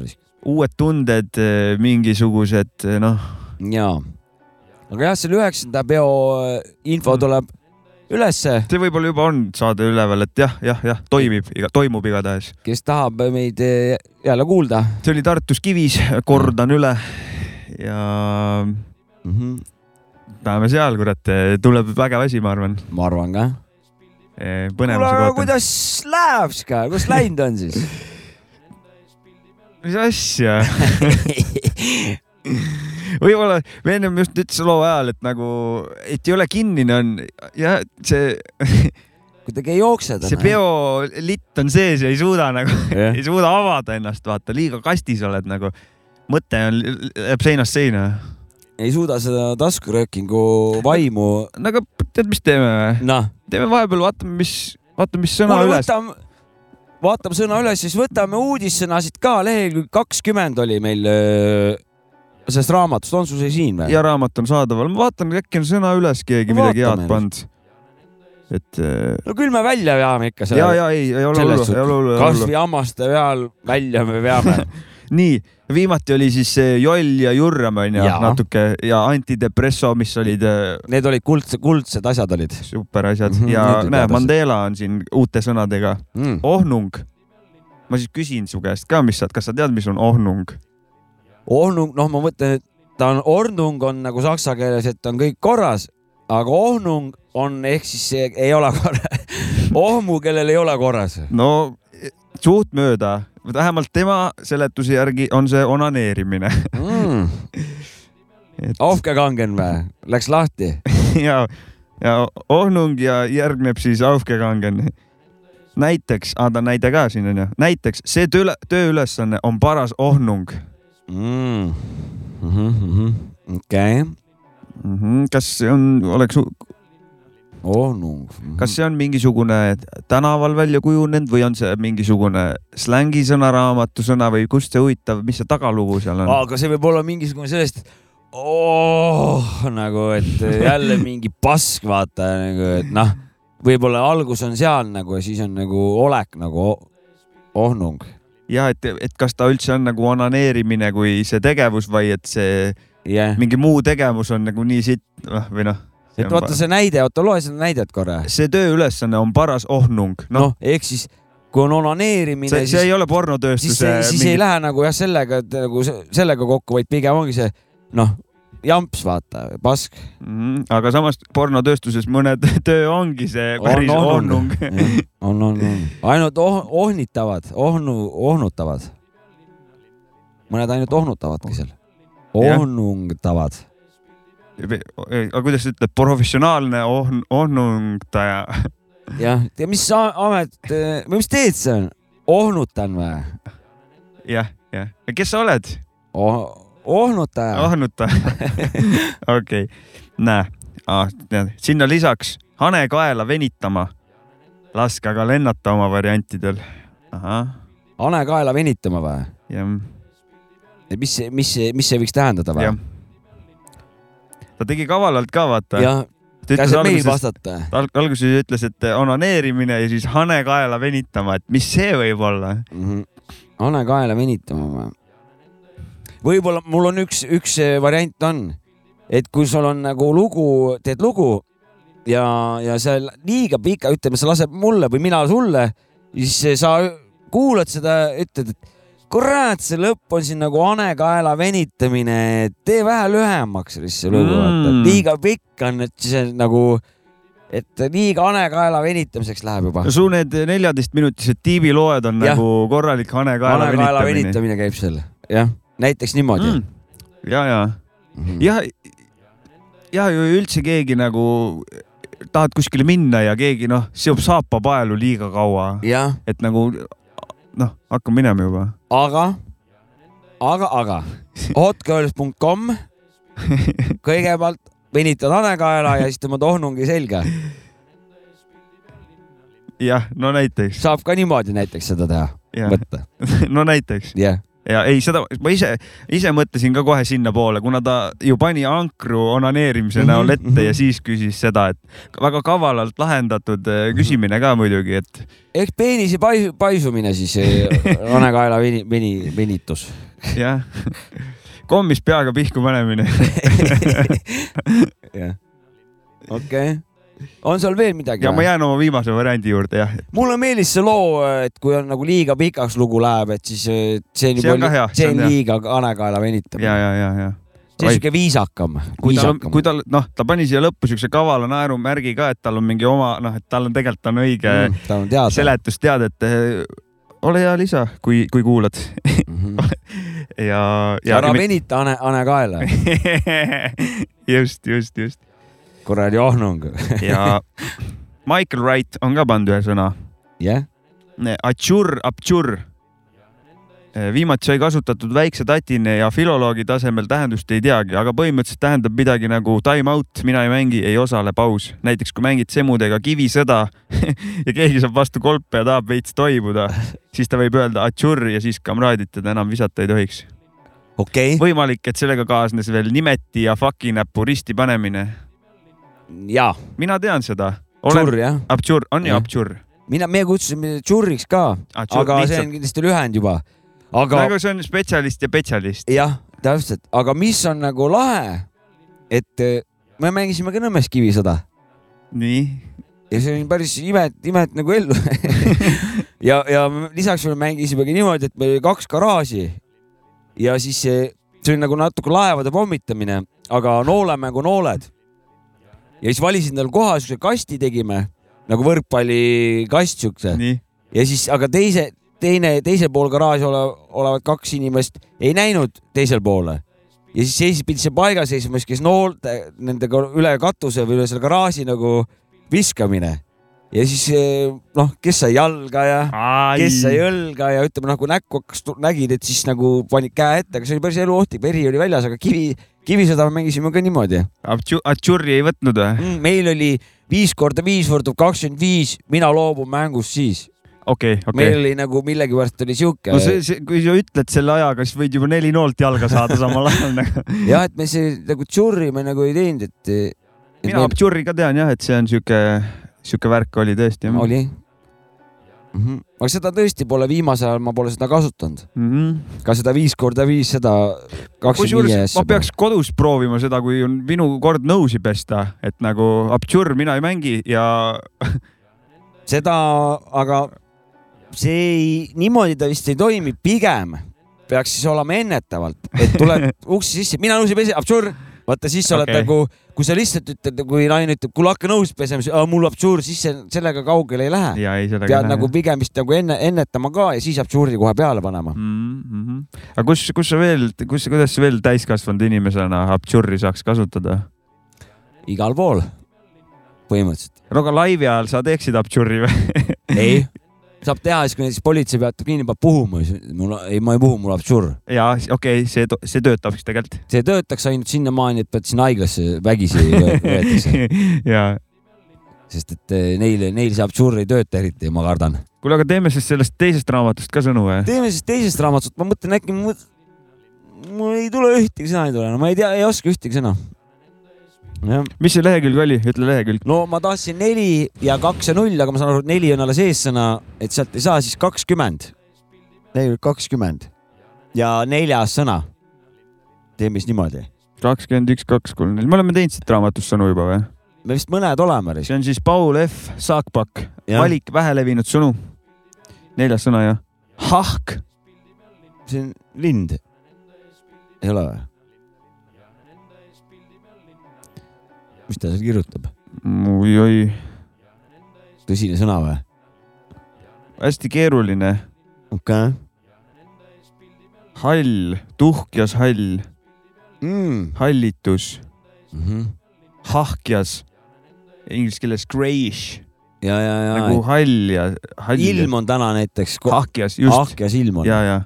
uued tunded, eh, mingisugused eh, noh. ja, aga jah, selle üheksanda peo eh, info mm. tuleb ülesse. see võib-olla juba on saade üleval, et jah, jah, jah, toimib, toimub igatahes. kes tahab meid jälle kuulda. see oli Tartus Kivis, kordan üle ja mm. -hmm. näeme seal, kurat, tuleb vägev asi, ma arvan. ma arvan ka. põnevusega ootan. kuidas läheb siis ka, kuidas läinud on siis mis asja võib-olla me ennem just ütles loo ajal, et nagu, et ei ole kinnine on ja see kuidagi ei jookse. see peolitt on sees ja ei suuda nagu yeah., ei suuda avada ennast, vaata, liiga kastis oled nagu. mõte on, jääb seinast seina. ei suuda seda taskuröökingu vaimu. no aga tead, mis teeme või? teeme vahepeal, vaatame, mis, vaatame, mis sõna Kuule, üles võtame vaatame sõna üles, siis võtame uudissõnasid ka, lehekülg kakskümmend oli meil öö, sellest raamatust, on sul see siin või? ja raamat on saadaval, ma vaatan, äkki on sõna üles keegi no, midagi head pannud. et. no küll me välja veame ikka. ja, ja ei, ei ole hullu, ei ole hullu. kasvõi hammaste peal välja me veame nii, viimati oli siis see Joll ja Jurram onju natuke ja antidepresso, mis olid. Äh, Need olid kuldsed, kuldsed asjad olid. super asjad mm -hmm, ja näe, Mandela on siin uute sõnadega mm.. ohnung. ma siis küsin su käest ka, mis sa, kas sa tead, mis on ohnung? Ohnung, noh, ma mõtlen, et ta on, ornung on nagu saksa keeles, et on kõik korras, aga ohnung on ehk siis see ei ole korras ohmu, kellel ei ole korras. no suhtmööda, vähemalt tema seletuse järgi on see onaneerimine mm. et.... Aufgegangen või? Läks lahti ja, ja ohnung ja järgneb siis Aufgegangen. näiteks, anda näide ka siin onju, näiteks see töö, tööülesanne on paras ohnung mm.. Mm -hmm. okei okay. mm. -hmm. kas see on, oleks ohnung. kas see on mingisugune tänaval välja kujunenud või on see mingisugune slängisõna, raamatusõna või kust see huvitav, mis see tagalugu seal on? aga see võib olla mingisugune sellest, oh, nagu, et jälle mingi pask, vaata nagu, et noh, võib-olla algus on seal nagu ja siis on nagu olek nagu ohnung. Ja et, et kas ta üldse on nagu onaneerimine kui see tegevus või et see yeah. mingi muu tegevus on nagu nii sitt noh, või noh. et vaata see näide, oota loe seda näidet korra. see tööülesanne on paras ohnung. noh no, no, ehk siis kui on onaneerimine. see, see ei ole pornotööstuse. siis, siis mingi... ei lähe nagu jah, sellega, nagu sellega kokku, vaid pigem ongi see noh, jamps, vaata, pask mm. -hmm. aga samas pornotööstuses mõned töö ongi see päris on, ohnung. on, on, on, ainult oh, ohnitavad, ohnu, ohnutavad. mõned ainult ohnutavadki seal, ohnungtavad aga kuidas sa ütled, professionaalne ohn-, ohnungtaja jah, ja mis amet või mis teed see on? ohnutan või? jah, jah. kes sa oled oh,? Ohnutaja. ohnutaja okei okay., näe ah,, sinna lisaks hane kaela venitama. laske aga lennata oma variantidel. hane kaela venitama või? jah. mis, mis, mis see võiks tähendada või? ta tegi kavalalt ka, vaata. jah, käsib meil vastata. alguses ütles, et onaneerimine ja siis hane kaela venitama, et mis see võib olla mm? -hmm. hane kaela venitama või? Võib-olla mul on üks, üks variant on, et kui sul on nagu lugu, teed lugu ja, ja see liiga pika, ütleme, sa lased mulle või mina sulle, siis sa kuulad seda, ütled, et kurat, see lõpp on siin nagu hanekaela venitamine, tee vähe lühemaks see lugu mm., liiga pikk on, et siis nagu, et liiga hanekaela venitamiseks läheb juba. su need neljateistminutised tiibiloed on ja. nagu korralik hanekaela, hanekaela venitamine. venitamine käib seal, jah, näiteks niimoodi mm.. ja, ja mm, -hmm. ja, ja ju üldse keegi nagu tahad kuskile minna ja keegi noh, seob saapa paelu liiga kaua. et nagu noh, hakkame minema juba. aga, aga, aga hotgirls.com kõigepealt venitad hanekaela ja siis tõmbad ohnungi selga. jah, no näiteks. saab ka niimoodi näiteks seda teha, võtta no näiteks. jah ja ei, seda ma ise, ise mõtlesin ka kohe sinnapoole, kuna ta ju pani ankru onaneerimise näol mhm, ette ja mhm. siis küsis seda, et väga kavalalt lahendatud äh, mhm. küsimine ka muidugi, et. ehk peenise paisu, paisumine siis hanekaela veni, veni, venitus. jah, kommis peaga pihku panemine. jah, okei okay on seal veel midagi? ja ma jään oma viimase variandi juurde, jah. mulle meeldis see loo, et kui on nagu liiga pikaks lugu läheb, et siis see on juba, see on liiga hanekaela venitamine. ja, ja, ja, ja see on siuke viisakam, viisakam. kui tal, noh, ta pani siia lõppu siukse kavala naerumärgi ka, et tal on mingi oma, noh, et tal on tegelikult on õige mm, tal on teada. seletusteade, et ole hea lisa, kui, kui kuulad mm. -hmm. ja, ja. ära venita hane, hane kaela just, just, just kuradi ohnung ja Michael Wright on ka pannud ühe sõna. jah yeah.? Atšur, abtšur. viimati sai kasutatud väikse tatine ja filoloogi tasemel tähendust ei teagi, aga põhimõtteliselt tähendab midagi nagu time out, mina ei mängi, ei osale, paus. näiteks kui mängid semudega kivisõda ja keegi saab vastu kolpe ja tahab veits toibuda, siis ta võib öelda atšur ja siis kamraadid teda enam visata ei tohiks okay.. võimalik, et sellega kaasnes veel nimeti ja fuck'i näpu risti panemine jaa. mina tean seda. Tšurr jah. Abtšurr, on ju Abtšurr? mina, meie kutsusime Tšurriks ka, aga lihtsalt. see on kindlasti lühend juba. aga. aga see on spetsialist ja spetsialist. jah, täpselt, aga mis on nagu lahe, et eh, me mängisime ka Nõmmes kivisõda. nii? ja see oli päris imet, imet nagu ellu ja, ja lisaks me mängisime ka niimoodi, et meil oli kaks garaaži ja siis see, see oli nagu natuke laevade pommitamine, aga noolemängu nooled ja siis valisin tal koha, siukse kasti tegime nagu võrkpallikast siukse. ja siis, aga teise, teine, teisel pool garaaži ole, olevat kaks inimest ei näinud teisel poole ja siis seisid, pidid seal paigal seisma, siis käis noolte nendega üle katuse või üle selle garaaži nagu viskamine ja siis eh, noh, kes sai jalga ja Ai. kes sai õlga ja ütleme nagu näkku hakkas, nägid, et siis nagu panid käe ette, aga see oli päris eluohtlik, veri oli väljas, aga kivi, kivisõda mängisime ka niimoodi. Atšurri ei võtnud või mm,? meil oli viis korda viis võrdub kakskümmend viis, mina loobun mängust siis. okei okay,, okei okay.. meil oli nagu millegipärast oli sihuke. no see, see, kui sa ütled selle ajaga, siis võid juba neli noolt jalga saada samal ajal nagu. jah, et me see nagu tšurri me nagu ei teinud, et. mina meil... tšurri ka tean jah, et see on sihuke, sihuke värk oli tõesti. oli mm. -hmm. aga seda tõesti pole viimasel ajal, ma pole seda kasutanud mm. -hmm. ka seda viis korda viis, seda kakskümmend viie ma peaks kodus proovima seda, kui on minu kord nõusi pesta, et nagu absurd mina ei mängi ja seda, aga see ei, niimoodi ta vist ei toimi, pigem peaks siis olema ennetavalt, et tuled uksi sisse, mina nõusi pesi, absurd vaata siis sa oled okay. nagu, kui sa lihtsalt ütled, kui naine ütleb, kuule hakka nõus pesema, siis mul absurd, siis sellega kaugele ei lähe. pead nagu pigem vist nagu enne ennetama ka ja siis absurdi kohe peale panema mm. -hmm. aga kus, kus sa veel, kus, kuidas sa veel täiskasvanud inimesena absurdi saaks kasutada? igal pool, põhimõtteliselt. no aga laivi ajal sa teeksid absurdi või ei saab teha siis, kui näiteks politsei peatab kinni, peab puhuma, siis mul ei, ma ei puhu, mul absurd. ja okei okay,, see, see töötab siis tegelikult. see töötaks ainult sinnamaani, et pead sinna haiglasse vägisi võetakse ja. sest et eh, neil, neil see absurd ei tööta eriti, ma kardan. kuule, aga teeme siis sellest teisest raamatust ka sõnu või? teeme siis teisest raamatust, ma mõtlen äkki mul ei tule ühtegi sõna ei tule, no ma ei tea, ei oska ühtegi sõna mis see lehekülg oli, ütle lehekülg. no ma tahtsin neli ja kaks ja null, aga ma saan aru, et neli on alles eessõna, et sealt ei saa siis kakskümmend. lehekülg kakskümmend ja neljas sõna. teeme siis niimoodi. kakskümmend üks, kaks, kolm, neli, me oleme teinud siit raamatust sõnu juba või? me vist mõned oleme. see on siis Paul F Saakpakk, valik vähelevinud sõnu. neljas sõna jah. hahk. see on lind. ei ole või? Mis ta seal kirjutab? oi-oi. tõsine sõna või? hästi keeruline. okei okay.. hall, tuhkjas hall mm.. hallitus mm. -hmm. hahkjas, inglise keeles grayish. ja, ja, ja. nagu hall ja hall. ilm on täna näiteks. hahkjas, just. hahkjas ilm on. ja, ja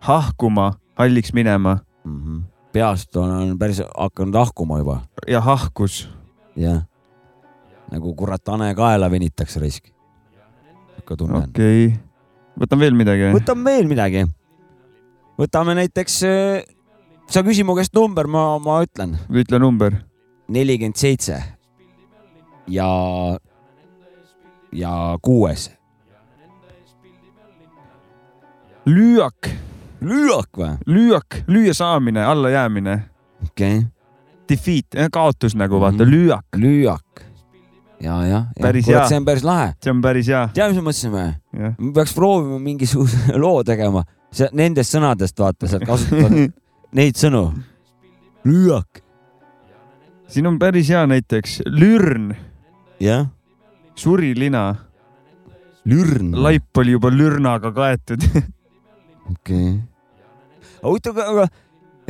hahkuma, halliks minema mm. -hmm. peast on, on päris hakanud ahkuma juba. ja hahkus jah, nagu kurat hane kaela venitakse risk. ikka tunnen. okei okay., võtame veel midagi? võtame veel midagi. võtame näiteks, äh, sa küsi mu käest number, ma, ma ütlen. ütle number. nelikümmend seitse ja, ja kuues. lüüak. lüüak või? lüüak, lüüa saamine, allajäämine. okei okay defeat, kaotus nagu vaata mm, -hmm. lüüak. lüüak. ja, jah. hea. see on päris lahe. see on päris hea. tead, mis me mõtlesime? me peaks proovima mingisuguse loo tegema, nendest sõnadest vaata, sealt kasutada neid sõnu. lüüak. siin on päris hea näiteks lürn. jah. surilina. lürn. laip oli juba lürnaga kaetud okei okay.. huvitav, aga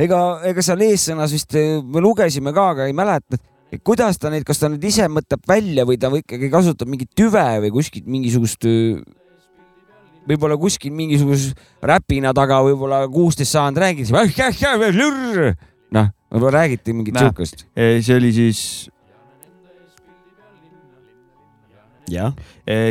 ega, ega seal eessõnas vist eh, me lugesime ka, aga ei mäleta, et kuidas ta neid, kas ta neid ise mõtleb välja või ta või ikkagi kasutab mingit tüve või kuskilt mingisugust, eh, võib-olla kuskil mingisuguse räpina taga võib-olla kuusteist saanud räägiti, noh, võib-olla räägiti mingit siukest. Eh, see oli siis jah.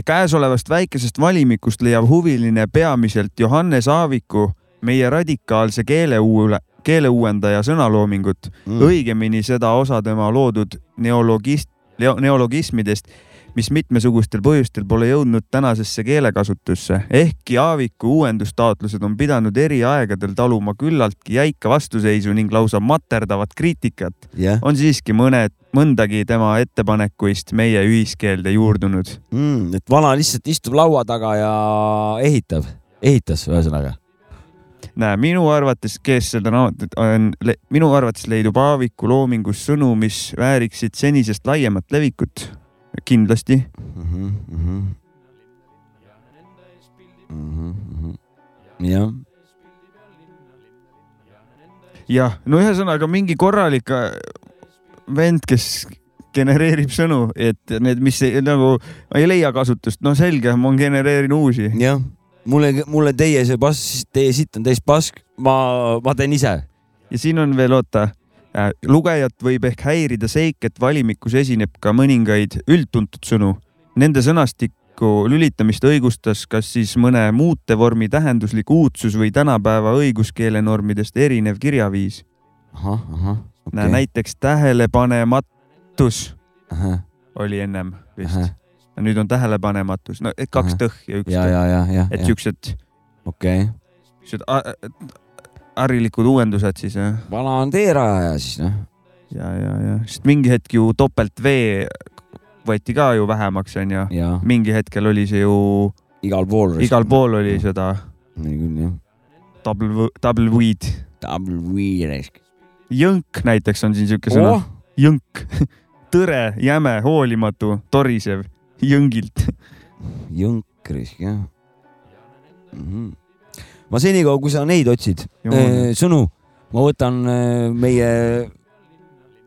käesolevast väikesest valimikust leiab huviline peamiselt Johannes Aaviku meie radikaalse keeleuue keeleuuendaja sõnaloomingut mm., õigemini seda osa tema loodud neologist, neologismidest, mis mitmesugustel põhjustel pole jõudnud tänasesse keelekasutusse. ehkki Aaviku uuendustaotlused on pidanud eri aegadel taluma küllaltki jäika vastuseisu ning lausa materdavat kriitikat yeah., on siiski mõned, mõndagi tema ettepanekuist meie ühiskeelde juurdunud mm,. et vana lihtsalt istub laua taga ja ehitab, ehitas ühesõnaga näe, minu arvates, kes seda raamatut on, minu arvates leidub Aaviku loomingus sõnu, mis vääriksid senisest laiemat levikut. kindlasti mm. -hmm, mm -hmm. Mm -hmm. jah. jah, no ühesõnaga mingi korralik äh, vend, kes genereerib sõnu, et need, mis ei, nagu ei leia kasutust, no selge, ma genereerin uusi. jah mulle, mulle teie see pask, teie sitt on täis pask, ma, ma teen ise. ja siin on veel, oota äh,, lugejat võib ehk häirida seik, et valimikus esineb ka mõningaid üldtuntud sõnu. Nende sõnastik lüliku, lülitamist õigustas kas siis mõne muutevormi tähenduslik uudsus või tänapäeva õiguskeelenormidest erinev kirjaviis. ahah, ahah okay.. näiteks tähelepanematus aha. oli ennem vist. Nüüd on tähelepanematus, no kaks aha. tõh ja üks ja, tõh. et siuksed. okei okay.. siuksed harilikud uuendused siis jah. vana on teerajaja siis noh. ja, ja, ja, sest mingi hetk ju topelt V võeti ka ju vähemaks, onju. mingi hetkel oli see ju. igal pool. igal pool oli seda. nii küll jah. Double, double weed. Double weed jõnk näiteks on siin siuke sõna oh.. jõnk tõre, jäme, hoolimatu, torisev, jõngilt. jõnk raisk jah mm. -hmm. ma senikaua, kui sa neid otsid, äh, sõnu, ma võtan äh, meie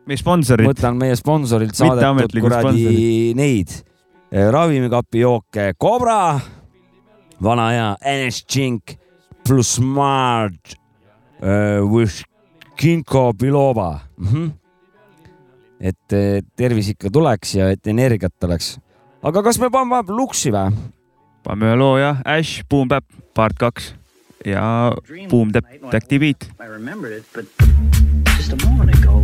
meie sponsorid. võtan meie sponsorilt saadetud kuradi neid eh, ravimikapi jooke Cobra, vana hea NS Chink pluss uh, with Kinko Biloba mm. -hmm. et eh, tervis ikka tuleks ja et energiat oleks. Aga kas me paneme vahepeal luksi või? paneme ühe loo jah, Ash, Boom Bap, part kaks ja Boom Detective Beat. I remembered it, but just a moment ago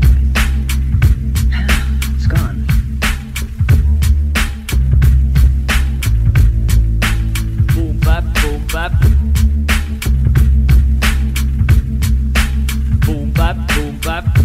bap. Boom bap, boom bap. Boom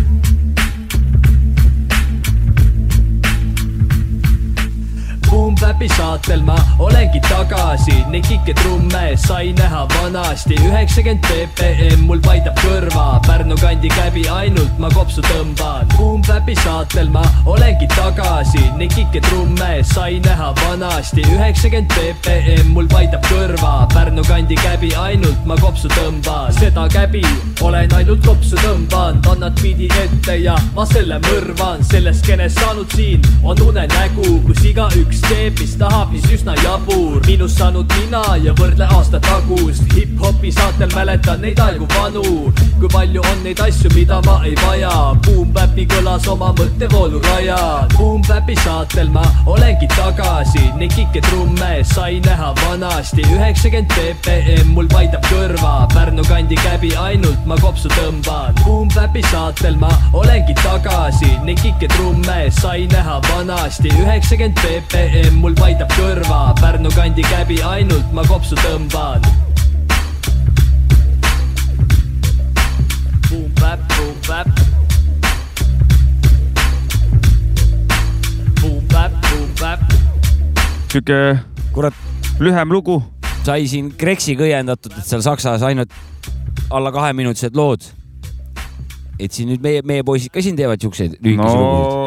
Bapi saatel ma olengi tagasi, neid kiketrumme sai näha vanasti. üheksakümmend BPM mul paidab kõrva, Pärnu kandi käbi ainult ma kopsu tõmban. Boom Bapi saatel ma olengi tagasi, neid kiketrumme sai näha vanasti. üheksakümmend BPM mul paidab kõrva, Pärnu kandi käbi ainult ma kopsu tõmban. seda käbi olen ainult kopsu tõmbanud, annad pidi ette ja ma selle mõrvan. sellest skeenest saanud siin on unenägu, kus igaüks teeb mis tahab, mis üsna jabur. minust saanud mina ja võrdle aasta tagust. hip-hopi saatel mäletan neid aegu vanu. kui palju on neid asju, mida ma ei vaja. Boom Bapi kõlas oma mõttevoolu rajad. Boom Bapi saatel ma olengi tagasi. Neid kiketrumme sai näha vanasti. üheksakümmend BPM mul paidab kõrva. Pärnu kandi käbi ainult ma kopsu tõmban. Boom Bapi saatel ma olengi tagasi. Neid kiketrumme sai näha vanasti. üheksakümmend BPM mul paidab kõrva, Pärnu kandi käbi ainult ma kopsu tõmban. Boom bap, boom bap. Boom bap, boom bap. sihuke, kurat, lühem lugu. sai siin Kreksiga õiendatud, et seal Saksas ainult alla kaheminutised lood et siin nüüd meie, meie poisid ka siin teevad siukseid lühikesi no, lugusid?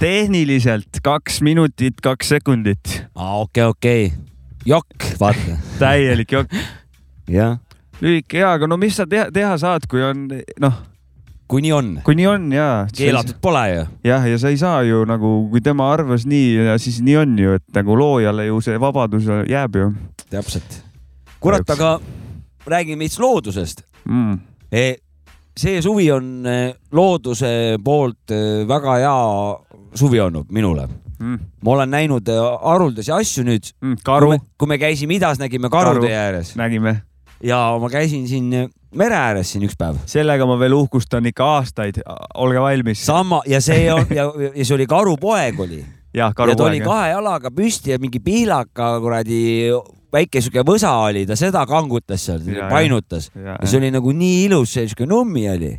Tehniliselt kaks minutit, kaks sekundit. aa, okei okay,, okei okay.. jokk, vaata täielik jokk. jah. lühike ja, aga no mis sa teha, teha saad, kui on noh. kui nii on. kui nii on ja. keelatud pole ju. jah, ja sa ei saa ju nagu, kui tema arvas nii ja siis nii on ju, et nagu loojale ju see vabadus jääb ju. täpselt. kurat, aga räägime veits loodusest mm. E see suvi on eh, looduse poolt eh, väga hea suvi olnud minule mm.. ma olen näinud eh, haruldasi asju nüüd mm,. karu. kui me käisime idas, nägime karude Karu. ääres. nägime. ja ma käisin siin mere ääres siin üks päev. sellega ma veel uhkustan ikka aastaid, olge valmis. sama ja see on ja, ja see oli karupoeg oli. ja, ja ta oli kahe jalaga püsti ja mingi pihlaka kuradi väike sihuke võsa oli, ta seda kangutas seal, painutas ja, ja. ja see oli nagu nii ilus, see sihuke nummi oli.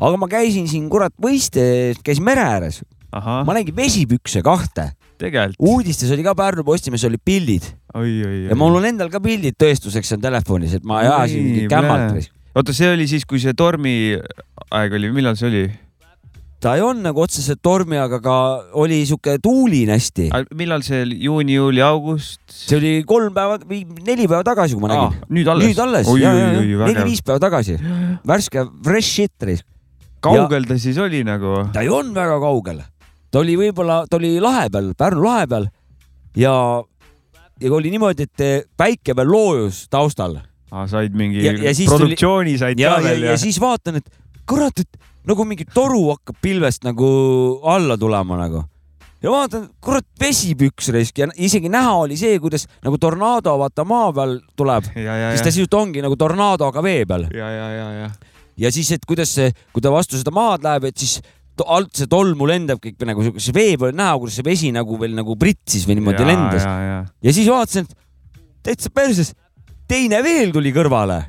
aga ma käisin siin kurat võiste, käisin mere ääres. ma nägin vesipükse kahte. uudistes oli ka Pärnu Postimehes olid pildid. ja mul on endal ka pildid tõestuseks on telefonis, et ma ei aja siin kämmalt. oota, see oli siis, kui see tormiaeg oli, millal see oli? Ta ei olnud nagu otseselt tormi, aga ka oli sihuke tuuline hästi. millal see oli, juuni, juuli, august? see oli kolm päeva või neli päeva tagasi, kui ma nägin. nüüd alles? nüüd alles, neli-viis päeva tagasi. värske, fresh shit. kaugel ta siis oli nagu? ta ei olnud väga kaugel. ta oli võib-olla, ta oli lahe peal, Pärnu lahe peal ja, ja oli niimoodi, et päike veel loojus taustal. said mingi ja, ja produktsiooni tuli... said ja, ka veel ja, ja siis vaatan, et kurat, et nagu mingi toru hakkab pilvest nagu alla tulema nagu. ja vaatan, kurat, vesipüks raisk ja isegi näha oli see, kuidas nagu tornaado vaata maa peal tuleb, siis ta sisuliselt ongi nagu tornaado, aga vee peal. ja, ja, ja, ja. ja siis, et kuidas see, kui ta vastu seda maad läheb, et siis alt see tolmu lendab kõik nagu see vee peal näha, kuidas see vesi nagu veel nagu pritsis või niimoodi ja, lendas. Ja siis vaatasin, et täitsa perses, teine veel tuli kõrvale.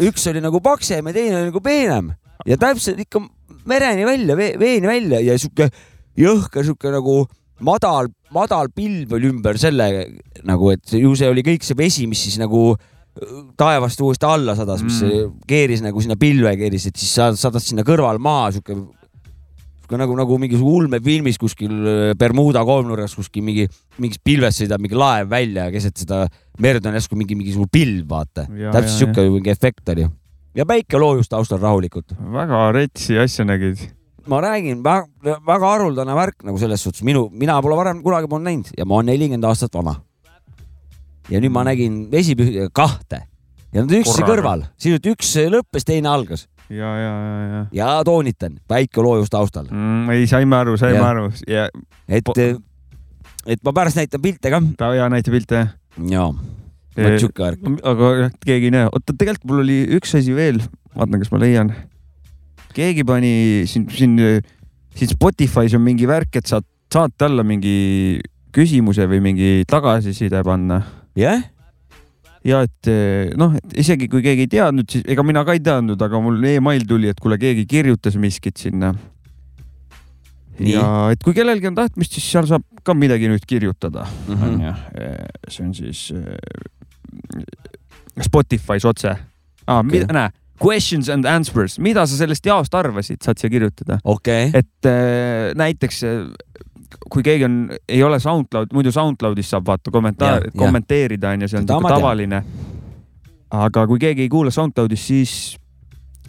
üks oli nagu paksem ja teine oli nagu peenem ja täpselt ikka mereni välja, veeni välja ja sihuke jõhker sihuke nagu madal, madal pilv oli ümber selle nagu, et ju see oli kõik see vesi, mis siis nagu taevast uuesti alla sadas, mis mm. keeris nagu sinna pilve keeris, et siis sadas sinna kõrval maa sihuke sihuke nagu, nagu mingisugune ulmefilmis kuskil äh, Bermuda kolmnurgas kuskil mingi, mingist pilvest sõidab mingi laev välja ja keset seda merd on järsku mingi mingisugune pilv, vaata. täpselt sihuke mingi efekt oli. Ja päike loojus taustal rahulikult. väga retsi asja nägid. ma räägin, väga haruldane värk nagu selles suhtes, minu, mina pole varem kunagi polnud näinud ja ma olen nelikümmend aastat vana. ja nüüd ma nägin vesipühi kahte ja nad üksteise kõrval, sisuliselt üks lõppes, teine algas ja, ja, ja, ja. ja toonitan, päike loojus taustal mm,. ei, saime aru, saime ja. aru ja. et, et ma pärast näitan pilte ka. ja näita pilte. jaa, siuke värk. aga keegi ei näe, oota, tegelikult mul oli üks asi veel, vaatan, kas ma leian. keegi pani siin, siin, siin Spotify's on mingi värk, et saad saate alla mingi küsimuse või mingi tagasiside panna. jah yeah? ja et eh, noh, et isegi kui keegi ei teadnud, siis ega mina ka ei teadnud, aga mul email tuli, et kuule, keegi kirjutas miskit sinna. ja et kui kellelgi on tahtmist, siis seal saab ka midagi nüüd kirjutada mm. -hmm. See on siis eh, Spotify's otse ah,. Okay. näe, questions and answers, mida sa sellest jaost arvasid, saad siia kirjutada okay.. et näiteks kui keegi on, ei ole SoundCloud, muidu SoundCloudis saab vaata kommentaar, kommenteerida onju, see on siuke tavaline. aga kui keegi ei kuula SoundCloudis, siis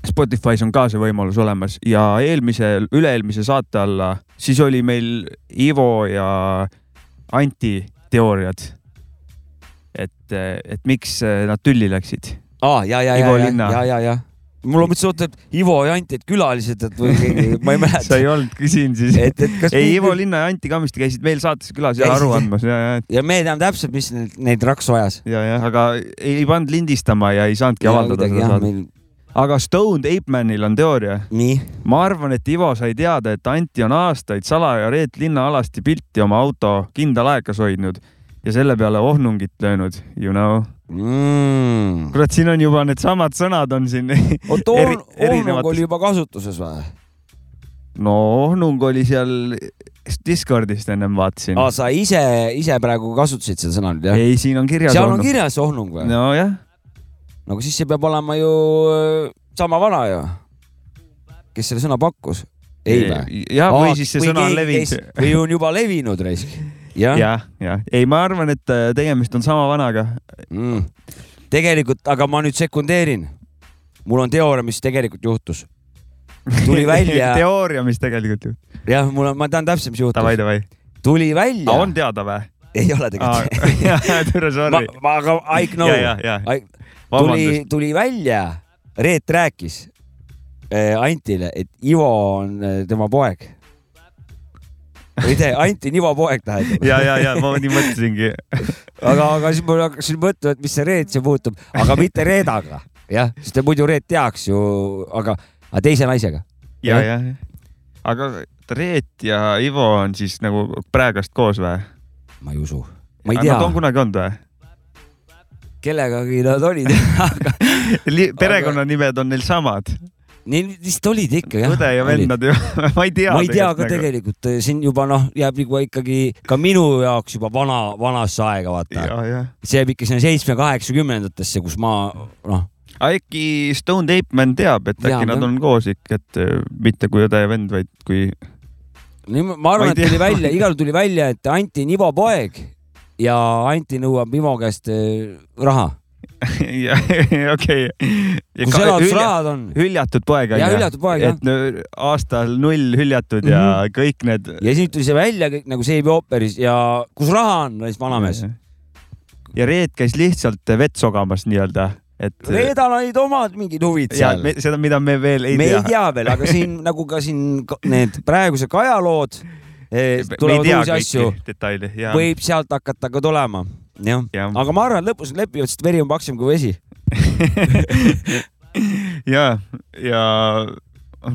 Spotify's on ka see võimalus olemas ja eelmise, üle-eelmise saate alla, siis oli meil Ivo ja Anti teooriad. Et, et miks nad tülli läksid. aa ja, ja, ja, ja, ja, ja, ja mul on mõttes oota, et Ivo ja Anti, et külalised, et või keegi, ma ei mäleta. sa ei olnudki siin siis. ei. Ivo Linna ja Anti Kammiste käisid meil saates külas ja aru andmas ja, ja. ja me teame täpselt, mis neid, neid raksu ajas. ja, jah, aga ei pannud lindistama ja ei saanudki avaldada seda saadet meil... aga Stoned Ape Manil on teooria. ma arvan, et Ivo sai teada, et Anti on aastaid salaja Reet Linna alasti pilti oma auto kindla laekas hoidnud ja selle peale ohnungit löönud, you know mm.. kurat, siin on juba needsamad sõnad on siin. oot, ohnung oli juba kasutuses või? no ohnung oli seal Discordist ennem vaatasin. aa, sa ise, ise praegu kasutasid seda sõna nüüd jah? ei, siin on kirjas. seal on ohnung. kirjas ohnung või? nojah. no aga siis see peab olema ju äh, sama vana ju, kes selle sõna pakkus. ei või? jah, või siis see või sõna on levinud. või on juba levinud raisk jah ja,, jah. ei, ma arvan, et äh, tegemist on sama vanaga mm.. tegelikult, aga ma nüüd sekundeerin. mul on teooria, mis tegelikult juhtus. tuli välja teooria, mis tegelikult juhtus. jah, mul on, ma tean täpselt, mis juhtus. Davai, davai. tuli välja. on teada või? ei ole tegelikult. tere, sorry. aga I know. tuli, tuli välja, Reet rääkis äh, Antile, et Ivo on äh, tema poeg või te, Anti Nivo poeg tähendab. ja, ja, ja ma nii mõtlesingi aga, aga siis ma hakkasin mõtlema, et mis see Reet siia puutub, aga mitte Reedaga, jah, sest muidu Reet teaks ju, aga, aga teise naisega. ja, ja, aga Reet ja Ivo on siis nagu praegast koos või? ma ei usu, ma ei tea. Nad on kunagi olnud või? kellegagi nad olid perekonnanimed on neil samad Neil vist olid ikka jah. õde ja vennad ju ma ei tea. ma ei tea ka nagu. tegelikult, siin juba noh, jääb juba ikkagi ka minu jaoks juba vana, vanasse aega vaata. see jääb ikka sinna seitsme-kaheksakümnendatesse, kus ma noh. äkki Stone Ape Man teab, et äkki ja, nad on koos ikka, et äh, mitte kui õde ja vend, vaid kui. ma arvan, et tuli välja, igal tuli välja, et Anti on Ivo poeg ja Anti nõuab Ivo käest äh, raha okei. kus elatusrahad on? hüljatud poeg on ju? hüljatud poeg jah. et aastal null hüljatud mm -hmm. ja mhm. kõik need. ja siis tuli see välja kõik nagu Seibi ooperis ja kus raha on, siis vanamees. ja Reet käis lihtsalt vett sogamas nii-öelda et. Reedal olid omad mingid huvid seal. seda, mida me veel ei me tea. me ei tea veel, aga siin nagu ka siin need praegused Kaja lood tulevad uusi asju. võib sealt hakata ka tulema, jah ja.. aga ma arvan, lõpus lepivad, sest veri on paksem kui vesi ja, ja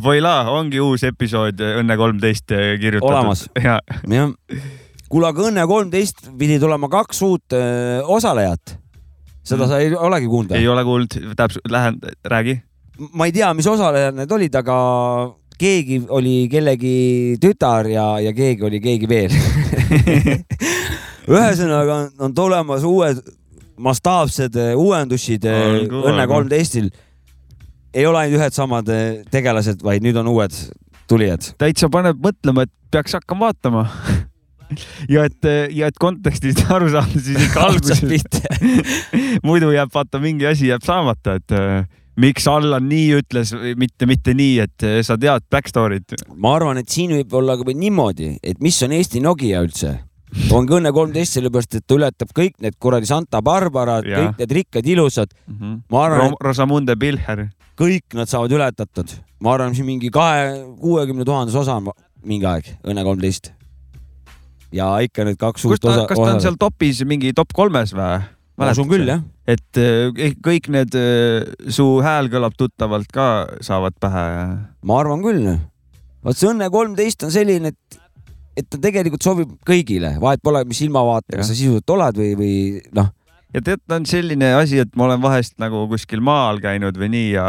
Voila, ongi uus episood Õnne kolmteist kirjutatud. olemas ja., jah. kuule, aga Õnne kolmteist pidi tulema kaks uut öö, osalejat. seda mm. sa ei olegi kuulnud? ei ole kuulnud, täpselt, lähen, räägi. ma ei tea, mis osalejad need olid, aga keegi oli kellegi tütar ja, ja keegi oli keegi veel ühesõnaga on, on tulemas uued mastaapsed uuendusid Õnne kolmteistil ei ole ainult ühed samad eh, tegelased, vaid nüüd on uued tulijad. täitsa paneb mõtlema, et peaks hakkama vaatama. Ja et, ja et kontekstist aru saada, siis ikka alguses muidu jääb vaata mingi asi jääb saamata, et miks Allan nii ütles, mitte, mitte nii, et sa tead backstory't. ma arvan, et siin võib olla ka niimoodi, et mis on Eesti Nokia üldse ongi Õnne kolmteist, sellepärast et ta ületab kõik need kuradi Santa Barbarad, kõik need rikkad, ilusad mm. -hmm. ma arvan et.... Rosamunde Pilher kõik nad saavad ületatud. ma arvan, siin mingi kahe, kuuekümne tuhandes osa on mingi aeg, Õnne kolmteist. ja ikka need kaks uut osa. kas ta on seal topis mingi top kolmes või? ma usun küll, jah. et eh, kõik need, eh, su hääl kõlab tuttavalt ka, saavad pähe. ma arvan küll. vot see Õnne kolmteist on selline, et, et ta tegelikult sobib kõigile, vahet pole, mis ilmavaatega sa sisuliselt oled või, või noh ja tead, ta on selline asi, et ma olen vahest nagu kuskil maal käinud või nii ja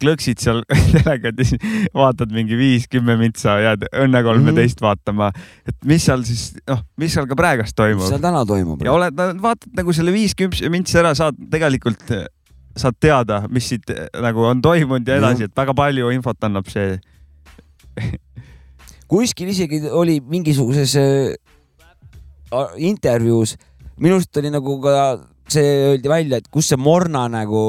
klõksid seal telekas, vaatad mingi viis-kümme mintsa, jääd Õnne kolmeteist mm -hmm. vaatama, et mis seal siis, noh, mis seal ka praegast toimub. mis seal täna toimub? ja oled, vaatad nagu selle viis-kümme mintsi ära, saad tegelikult, saad teada, mis siit nagu on toimunud ja edasi, et väga palju infot annab see kuskil isegi oli mingisuguses äh, intervjuus minu arust oli nagu ka see öeldi välja, et kus see Morna nagu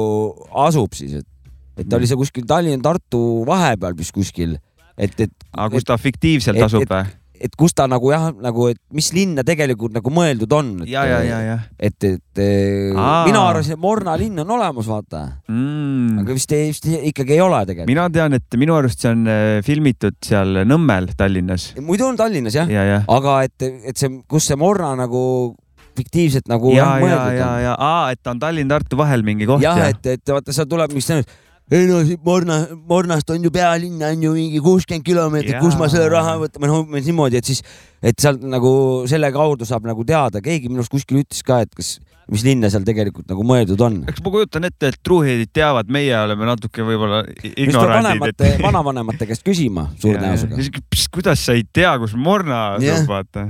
asub siis, et, et ta oli see kuskil Tallinna-Tartu vahepeal vist kuskil, et, et. aga kus ta fiktiivselt et, asub või? Et kus ta nagu jah, nagu, et mis linna tegelikult nagu mõeldud on. ja, ja, ja, ja. et, et Aa. mina arvasin, et Morna linn on olemas, vaata mm.. aga vist, vist ikkagi ei ole tegelikult. mina tean, et minu arust see on äh, filmitud seal Nõmmel Tallinnas. muidu on Tallinnas jah ja, ja. aga et, et see, kus see Morna nagu fiktiivselt nagu ja, ja, ja, ja, aa, et ta on Tallinn-Tartu vahel mingi koht. jah ja., et, et vaata, seal tuleb mingi stsenaarium ei no siit Morna, Mornast on ju pealinna on ju mingi kuuskümmend kilomeetrit, kus ma selle raha võtan, noh, niimoodi, et siis, et sealt nagu selle kaudu saab nagu teada, keegi minu arust kuskil ütles ka, et kas, mis linna seal tegelikult nagu mõeldud on. eks ma kujutan ette, et truuheadid teavad, meie oleme natuke võib-olla ignorandid. Et... vanavanemate käest küsima suure tõenäosusega. kuidas sa ei tea, kus Morna asub, vaata.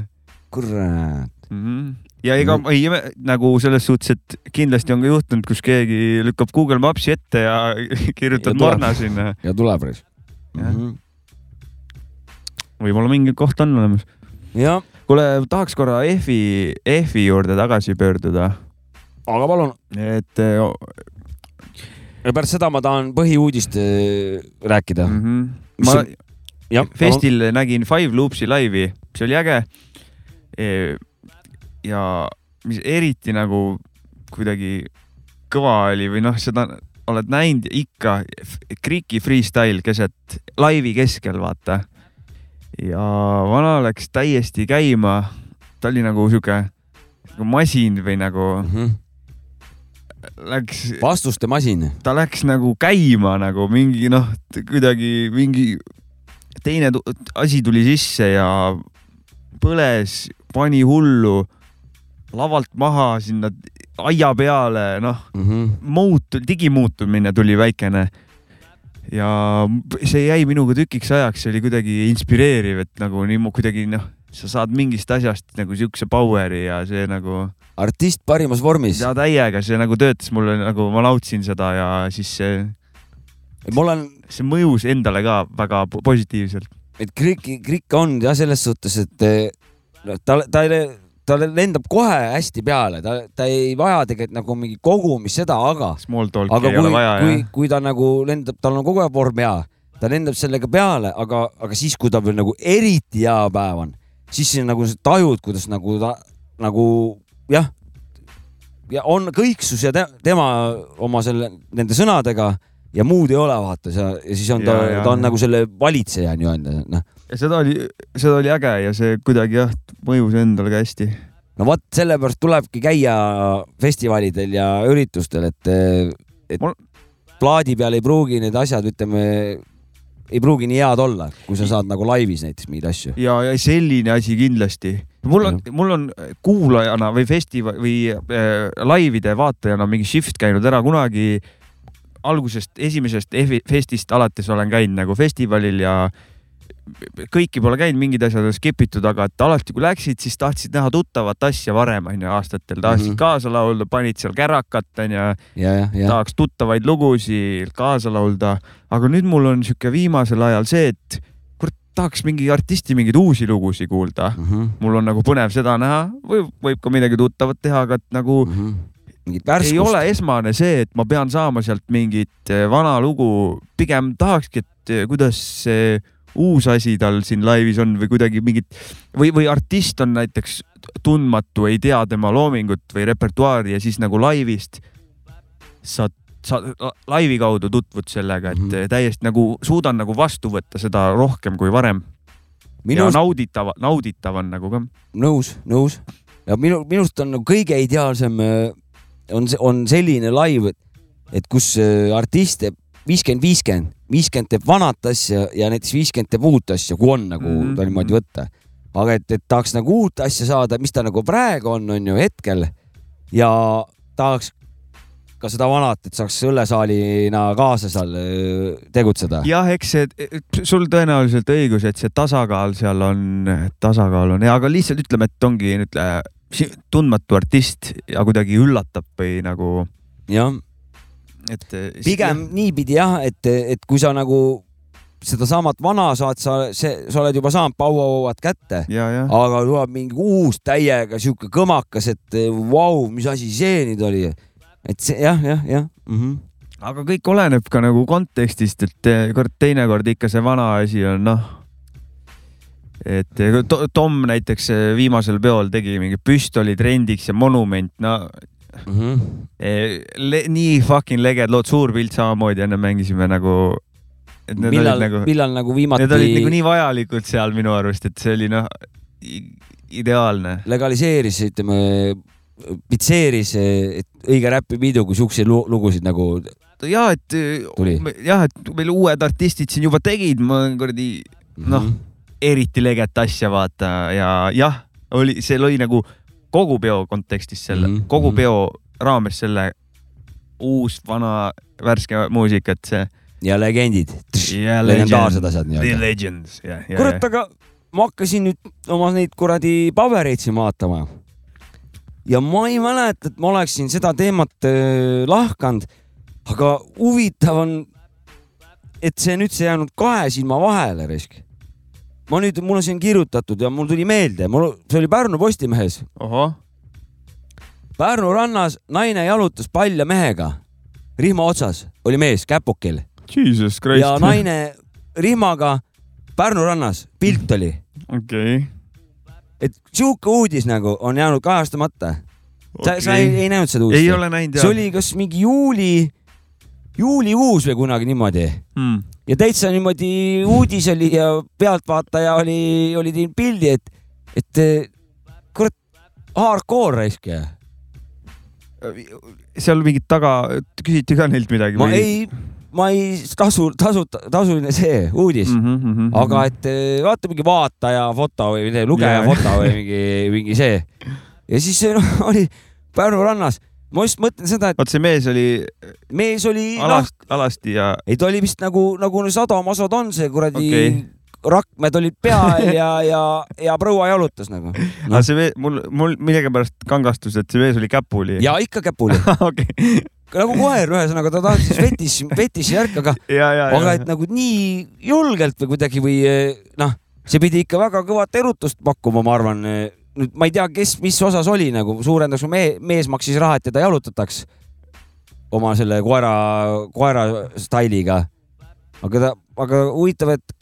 kurat mm. -hmm ja ega mm. ei nagu selles suhtes, et kindlasti on ka juhtunud, kus keegi lükkab Google Maps'i ette ja kirjutab Morna sinna. ja tuleb reis. Mm -hmm. võib-olla mingi koht on olemas. kuule, tahaks korra EF-i, EF-i juurde tagasi pöörduda. aga palun. et. ja pärast seda ma tahan põhiuudist äh, rääkida mm. -hmm. ma ja, festil palun. nägin Five Loopsi laivi, see oli äge e ja mis eriti nagu kuidagi kõva oli või noh, seda oled näinud ikka, Kriki freestyle keset laivi keskel, vaata. ja vana läks täiesti käima. ta oli nagu sihuke nagu masin või nagu mm. -hmm. Läks. vastuste masin. ta läks nagu käima nagu mingi noh, kuidagi mingi teine asi tuli sisse ja põles, pani hullu lavalt maha sinna aia peale, noh mm -hmm. muutu-, digimuutumine tuli väikene. ja see jäi minuga tükiks ajaks, see oli kuidagi inspireeriv, et nagu nii kuidagi noh, sa saad mingist asjast nagu siukse power'i ja see nagu. artist parimas vormis. ja täiega, see nagu töötas mulle nagu ma nautisin seda ja siis see. ma olen. see mõjus endale ka väga positiivselt. et Krikk, Krikk on jah, selles suhtes, et noh, ta, ta ei ta lendab kohe hästi peale, ta, ta ei vaja tegelikult nagu mingi kogumist seda, aga. Small talk'i ei kui, ole vaja, jah. kui, kui ta nagu lendab, tal on kogu aeg vorm hea, ta lendab sellega peale, aga, aga siis, kui ta veel nagu eriti hea päev on, siis nagu tajud, kuidas nagu ta nagu jah, ja on kõiksus ja te, tema oma selle, nende sõnadega ja muud ei ole, vaata, ja siis on ta, ta on ja. nagu selle valitseja nii-öelda, noh seda oli, seda oli äge ja see kuidagi jah, mõjus endale ka hästi. no vot, sellepärast tulebki käia festivalidel ja üritustel, et, et Mul... plaadi peal ei pruugi need asjad, ütleme, ei pruugi nii head olla, kui sa saad nagu laivis näiteks mingeid asju. ja, ja selline asi kindlasti. mul on, mul on kuulajana või festival või äh, laivide vaatajana mingi shift käinud ära kunagi algusest, esimesest festist alates olen käinud nagu festivalil ja kõiki pole käinud, mingid asjad on skip itud, aga et alati, kui läksid, siis tahtsid näha tuttavat asja varem, onju, aastatel, tahtsid mm -hmm. kaasa laulda, panid seal kärakat, onju. tahaks tuttavaid lugusid kaasa laulda, aga nüüd mul on sihuke viimasel ajal see, et kurat, tahaks mingi artisti mingeid uusi lugusid kuulda mm. -hmm. mul on nagu põnev seda näha või võib ka midagi tuttavat teha, aga et nagu mm -hmm mingit värskust. ei ole esmane see, et ma pean saama sealt mingit eh, vana lugu, pigem tahakski, et eh, kuidas see uus asi tal siin laivis on või kuidagi mingit või, või artist on näiteks tundmatu, ei tea tema loomingut või repertuaari ja siis nagu laivist sa, sa laivi kaudu tutvud sellega, et mm -hmm. täiesti nagu suudan nagu vastu võtta seda rohkem kui varem. Minust... ja nauditav, nauditav on nagu ka. nõus, nõus ja minu, minust on nagu kõige ideaalsem äh, on, on selline live, et kus äh, artist viiskümmend, viiskümmend, viiskümmend teeb vanat asja ja näiteks viiskümmend teeb uut asja, kui on nagu mm -hmm. niimoodi võtta. aga et, et tahaks nagu uut asja saada, mis ta nagu praegu on, on ju hetkel ja tahaks ka seda vanat, et saaks õllesaalina kaasa seal äh, tegutseda. jah, eks see, sul tõenäoliselt õigus, et see tasakaal seal on, tasakaal on hea, aga lihtsalt ütleme, et ongi nüüd tundmatu artist ja kuidagi üllatab või nagu. jah et. Eh, pigem jah. niipidi jah, et, et kui sa nagu sedasamat vana saad sa, see, sa oled juba saanud pauauad kätte, aga tuleb mingi uus täiega sihuke kõmakas, et eh, vau wow,, mis asi see nüüd oli. et see jah, jah, jah mm. -hmm. aga kõik oleneb ka nagu kontekstist, et eh, kord teinekord ikka see vana asi on noh et Tom näiteks viimasel peol tegi mingi püstoli trendiks ja monument, no mm. -hmm. nii fucking leged lood, Suur pilt samamoodi, enne mängisime nagu. millal, nagu, millal nagu viimati? Need olid nagu nii vajalikud seal minu arust, et see oli noh, ideaalne. legaliseeris, ütleme, pitseeris õige räpipidu, kui siukseid lugusid nagu ja et jah, et meil uued artistid siin juba tegid, ma kuradi noh mm -hmm., eriti leget asja vaata ja jah, oli, see lõi nagu kogu peo kontekstis selle mm, -hmm. kogu peo raames selle uus, vana, värske muusika, et see. ja legendid. legendaarsed asjad nii-öelda. The legends, jah. kurat, aga ma hakkasin nüüd oma neid kuradi pabereid siin vaatama. ja ma ei mäleta, et ma oleksin seda teemat lahkanud, aga huvitav on, et see nüüd see jäänud kahe silma vahele, risk ma nüüd, mul on siin kirjutatud ja mul tuli meelde, mul, see oli Pärnu Postimehes. Pärnu rannas naine jalutas palja mehega. rihma otsas oli mees käpukil. ja naine rihmaga Pärnu rannas, pilt oli. okei okay.. et sihuke uudis nagu on jäänud kajastamata. sa okay., sa ei, ei näinud seda uudist? ei ole näinud jah. see oli kas mingi juuli, juulikuus või kunagi niimoodi hmm ja täitsa niimoodi uudis oli ja pealtvaataja oli, oli teinud pildi, et, et kurat, hardcore raisk. seal mingid taga, küsiti ka neilt midagi? ma või? ei, ma ei tasu, tasuta, tasuline see uudis mm, -hmm, mm -hmm. aga et vaata mingi vaataja foto või lugeja yeah. foto või mingi, mingi see. ja siis no, oli Pärnu rannas ma just mõtlen seda, et. vot see mees oli. mees oli. alast, alasti ja. ei, ta oli vist nagu, nagu Sado-Masod on see kuradi okay. rakmed olid pea all ja, ja, ja proua jalutas nagu no.. aga see mees, mul, mul millegipärast kangastus, et see mees oli käpuli. ja ikka käpuli okay. nagu koer, ühesõnaga ta tahtis fetis, fetissi järk, aga, aga et nagu nii julgelt või kuidagi või noh, see pidi ikka väga kõvat erutust pakkuma, ma arvan nüüd ma ei tea, kes, mis osas oli nagu suurendas, kui mees, mees maksis raha, et teda jalutataks oma selle koera, koera stailiga. aga ta, aga huvitav, et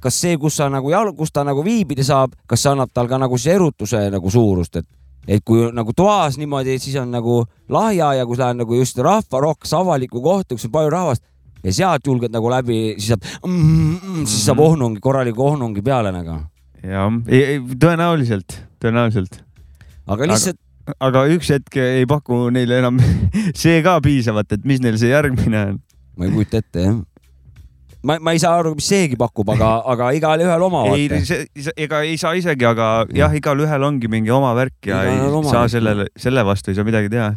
kas see, kus sa nagu jal-, kus ta nagu viibida saab, kas see annab tal ka nagu siis erutuse nagu suurust, et, et kui nagu toas niimoodi, siis on nagu lahja ja kui sa lähed nagu just rahvarohkes avalikku kohta, kus on palju rahvast, ja sealt julged nagu läbi, siis saab mm, mm, mm, siis saab mhm. ohnungi, korraliku ohnungi peale nagu. Jah, tõenäoliselt, tõenäoliselt. aga lihtsalt. aga üks hetk ei paku neile enam see ka piisavat, et mis neil see järgmine on. ma ei kujuta ette jah ma, ma ei saa aru, mis seegi pakub, aga, aga igalühel oma. ei, ega ei saa isegi, aga jah, igalühel ongi mingi oma värk ja igal ei saa sellele, selle vastu ei saa midagi teha.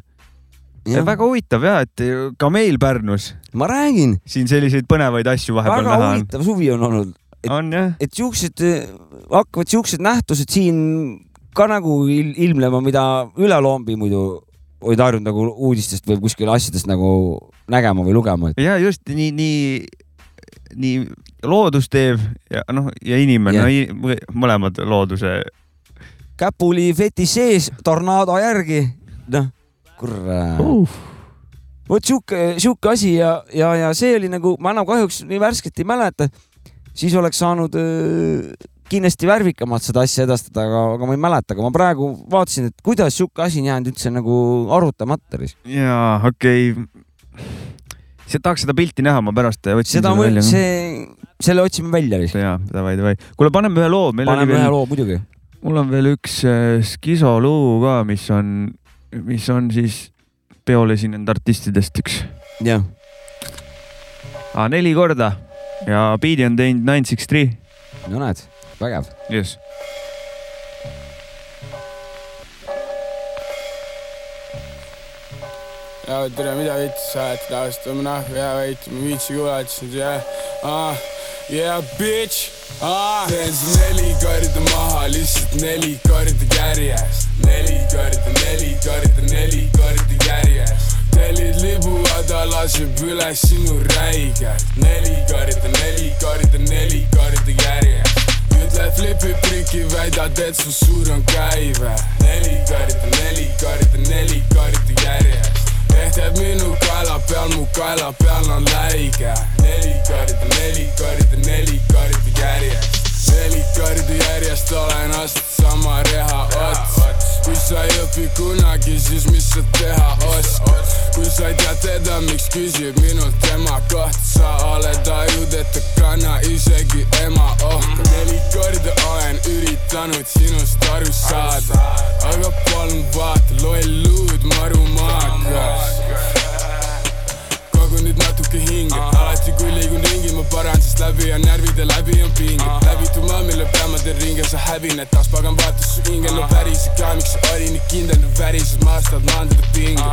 väga huvitav ja, et ka meil Pärnus. ma räägin. siin selliseid põnevaid asju vahepeal näha on. väga huvitav suvi on olnud. Jah. et siuksed, hakkavad siuksed nähtused siin ka nagu ilmnema, mida üle lombi muidu olid harjunud nagu uudistest või kuskil asjadest nagu nägema või lugema et.... ja just nii, nii nii loodus teeb ja noh, ja inimene yeah., no mõlemad looduse. käpuli fetis sees, tornaado järgi, noh, kurat uh.. vot sihuke, sihuke asi ja, ja, ja see oli nagu, ma enam kahjuks nii värsket ei mäleta. Siis oleks saanud äh, kindlasti värvikamalt seda asja edastada, aga, aga ma ei mäleta, aga ma praegu vaatasin, et kuidas sihuke asi on jäänud üldse nagu arutamata. jaa, okei okay tahaks seda pilti näha, ma pärast otsin seda välja. see, selle otsime välja lihtsalt. jaa, davai, davai. kuule, paneme ühe loo. paneme ühe veel... loo muidugi. mul on veel üks äh, Skiso lugu ka, mis on, mis on siis peol esinenud artistidest üks. jah. neli korda ja biidi on teinud Nine Six Three. no näed, vägev. just ja tere, mida vittu sa oled taastama, noh, ja veit, ma viitsi kuulata sind, jah. Ah, yeah, bitch. Ah. teen su neli korda maha, lihtsalt neli korda järjest. neli korda, neli korda, neli korda järjest. tellid libuada, laseb üle sinu räigelt. neli korda, neli korda, neli korda järjest ütled flipib priki, väidad, et su suur on käive. neli korda, neli korda, neli korda järjest teeb minu kaela peal, mu kaela peal on läige neli korda, neli korda, neli korda järjest neli korda järjest olen aastat sama reha ots kui sa ei õpi kunagi, siis mis sa teha oskad kui sa ei tea teda, miks küsib minult tema kohta sa oled ajudeta kanna isegi ema ohka neli korda olen üritanud sinust aru saada aga palun vaata loll luud maru maakas kogun nüüd natuke hinge. Alati kui liigun ringi, ma paran, sest läbi ja läbi on pinged läbitu maa, mille peal ma teen ringe, sa hävined taas pagan vaatas su hingel, no päris ka, miks sa olid nii kindel, nüüd värises maast tahad maandada pinge.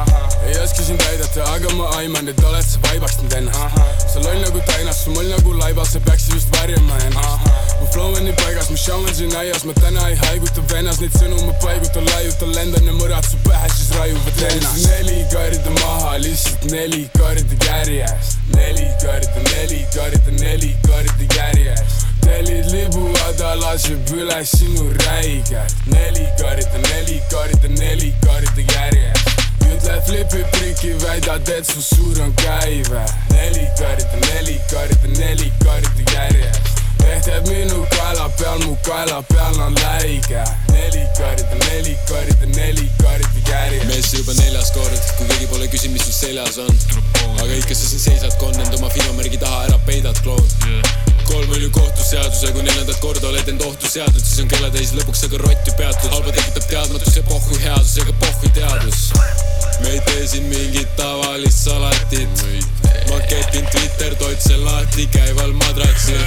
Ei oska sind aidata, aga ma aiman, et oled sa vaibastanud ennast. Sa loll nagu tainas, su mull nagu laibal, sa peaksid just varjama ennast mu flow on nii paigas, mu show on siin aias, ma täna ei haiguta vennas, neid sõnu ma paigutan, laiutan, lendan ja mõrad su pähe, siis raiuvad ennast neli korda maha, lihtsalt neli korda järjest neli korda, neli korda, neli korda järjest tellid libuada, laseb üle sinu räigelt neli korda, neli korda, neli korda järjest ütled flipib priki, väidad, et su suur on käive neli korda, neli korda, neli korda järjest teeb minu kaela peal, mu kaela peal on läige neli korda, neli korda, neli korda järjest mees juba neljas kord, kui keegi pole küsinud, mis sul seljas on aga ikka sa siin seisad konnend oma finomärgi taha, ära peidad kloon kolm on ju kohtuseaduse, kui neljandat korda oled end ohtu seadnud, siis on kellatäis lõpuks aga rott ju peatud. halba tekitab teadmatus ja pohhu headus ega pohhu teadus. Me ei tee siin mingit tavalist salatit ma ketin Twitter totse lahti käival madratsil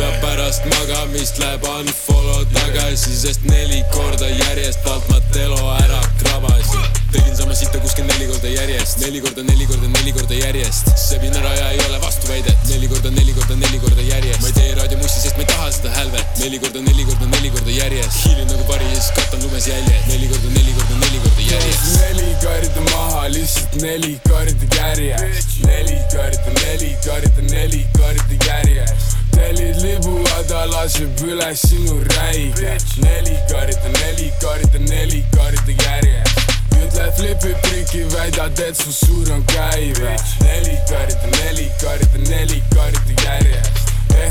ja pärast magamist läheb unfollow tagasi, sest neli korda järjest alt ma telo ära krabasin. tegin sama sita kuskil neli korda järjest, neli korda, neli korda, neli korda järjest. see pinnaraja ei ole vastuväidet, neli korda, neli korda, neli korda järjest. ma ei tee raadiomussi, sest ma ei taha seda hälvet. neli korda, neli korda, neli korda järjest. hiilin nagu pari ja siis katan lumes jäljed. neli korda, neli korda, neli korda järjest. neli korda maha, lihtsalt neli korda järjest. neli korda, neli korda, neli korda järjest. tellid libuada, laseb üle sinu räigelt. neli korda, neli korda, neli korda järjest ütled flipib priki, väidad, et su suur on käive neli korda, neli korda, neli korda järjest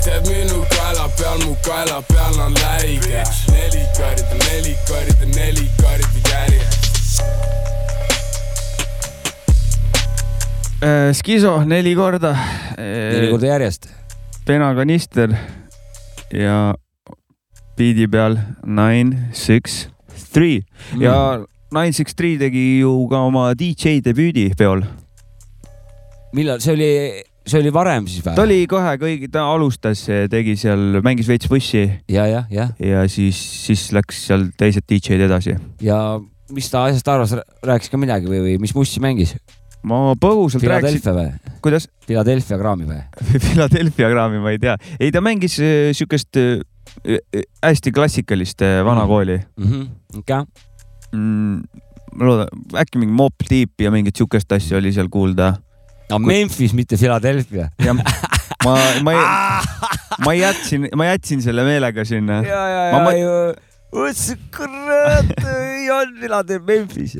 teeb minu kaela peal, mu kaela peal on läige neli korda, neli korda, neli korda järjest äh, Skiso neli korda neli korda järjest. penakanister ja biidi peal nine, six, three mm. ja Nine Six Three tegi ju ka oma DJ debüüdi peol. millal, see oli, see oli varem siis või? ta oli kohe kõigi, ta alustas, tegi seal, mängis veits bussi. ja, ja, ja. ja siis, siis läks seal teised DJ-d edasi. ja mis ta asjast arvas, rääkis ka midagi või, või mis bussi mängis? ma põgusalt rääkisin. Philadelphia või? kuidas? Philadelphia kraami või Philadelphia kraami ma ei tea. ei, ta mängis äh, siukest äh, äh, hästi klassikalist vanakooli mm. -hmm. okay mm,. ma loodan, äkki mingi Mob Deep ja mingit siukest asja oli seal kuulda. no Memphis, mitte Philadelphia. ma, ma ma jätsin, ma jätsin selle meelega sinna. ja, ja, ja ma... ju, mõtlesin, kurat, ei olnud Philadelphia, Memphis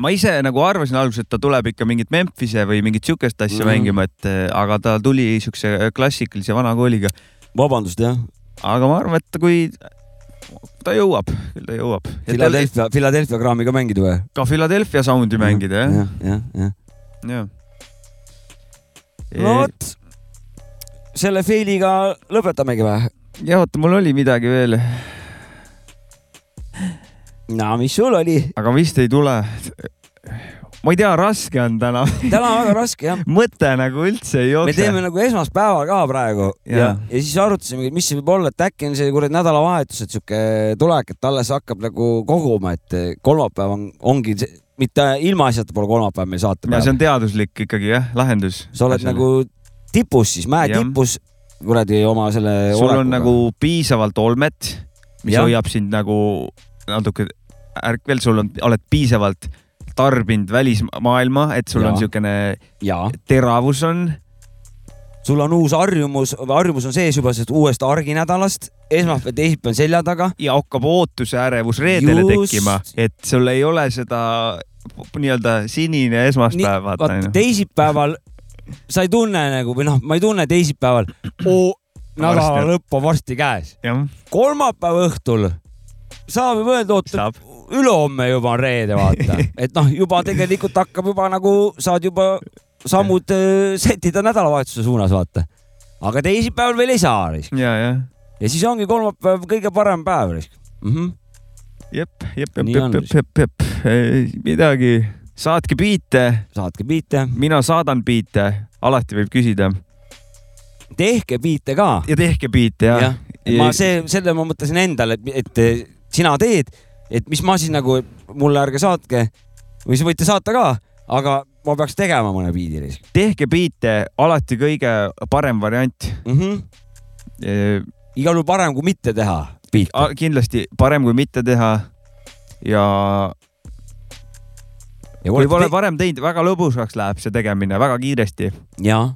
ma ise nagu arvasin alguses, et ta tuleb ikka mingit Memphise või mingit siukest asja mm. mängima, et aga ta tuli siukse klassikalise vana kooliga. vabandust, jah. aga ma arvan, et kui ta jõuab, küll ta jõuab. Philadelphia, Philadelphia kraamiga mängida või? ka Philadelphia sound'i mängida jah. jah, jah, jah. jah. no vot, selle failiga lõpetamegi või? ja oota, mul oli midagi veel. No mis sul oli? aga vist ei tule ma ei tea, raske on täna täna on väga raske jah. mõte nagu üldse ei jookse. me teeme nagu esmaspäeval ka praegu ja, ja, ja siis arutasime, mis see võib olla, et äkki on see kuradi nädalavahetus, et sihuke tulek, et alles hakkab nagu koguma, et kolmapäev on, ongi see, mitte ilmaasjata pole kolmapäev meil saatepäev. ja see on teaduslik ikkagi jah, lahendus. sa oled Asjale. nagu tipus siis, mäe tipus kuradi oma selle. sul olekuga. on nagu piisavalt olmet, mis ja. hoiab sind nagu natuke ärkvel, sul on, oled piisavalt tarbinud välismaailma, et sul ja. on niisugune teravus on. sul on uus harjumus, harjumus on sees juba sellest uuest arginädalast, esmaspäev, teisipäev on selja taga. ja hakkab ootuse ärevus reedele Just. tekkima, et sul ei ole seda nii-öelda sinine esmaspäev. vaata teisipäeval sa ei tunne nagu või noh, ma ei tunne teisipäeval nädala lõpp on varsti käes. kolmapäeva õhtul saab ju öelda, oot, ülehomme juba on reede, vaata, et noh, juba tegelikult hakkab juba nagu saad juba sammud äh, sättida nädalavahetuse suunas, vaata. aga teisipäeval veel ei saa. ja, ja. ja siis ongi kolmapäev kõige parem päev mm. -hmm. jep, jep, jep, jep, jep, jep, jep, midagi, saatke biite. saatke biite. mina saadan biite, alati võib küsida. tehke biite ka. ja tehke biite ja, ja. ma see, selle ma mõtlesin endale, et, et sina teed et mis ma siis nagu, mulle ärge saatke või siis võite saata ka, aga ma peaks tegema mõne biidi. tehke biite, alati kõige parem variant mm. -hmm. E igal juhul parem kui mitte teha biite. kindlasti parem kui mitte teha ja ja kui pole te... varem teinud, väga lõbusaks läheb see tegemine väga kiiresti. ja,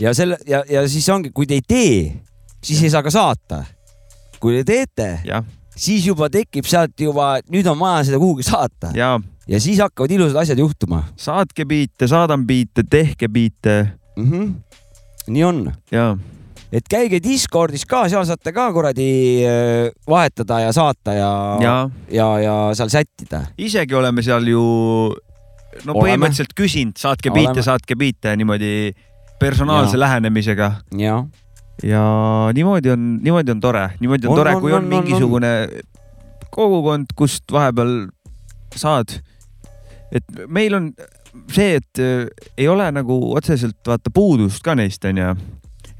ja selle ja, ja siis ongi, kui te ei tee, siis ei saa ka saata. kui te teete, siis juba tekib sealt juba, nüüd on vaja seda kuhugi saata. ja, siis hakkavad ilusad asjad juhtuma. saatke biite, saadan biite, tehke biite mm. -hmm. nii on. et käige Discordis ka, seal saate ka kuradi äh, vahetada ja saata ja, ja, ja, ja seal sättida. isegi oleme seal ju no oleme. põhimõtteliselt küsinud, saatke biite, saatke biite niimoodi personaalse ja. lähenemisega. jah ja niimoodi on, niimoodi on tore, niimoodi on, on tore, kui on, on, mingisugune on. kogukond, kust vahepeal saad. et meil on see, et äh, ei ole nagu otseselt vaata puudust ka neist onju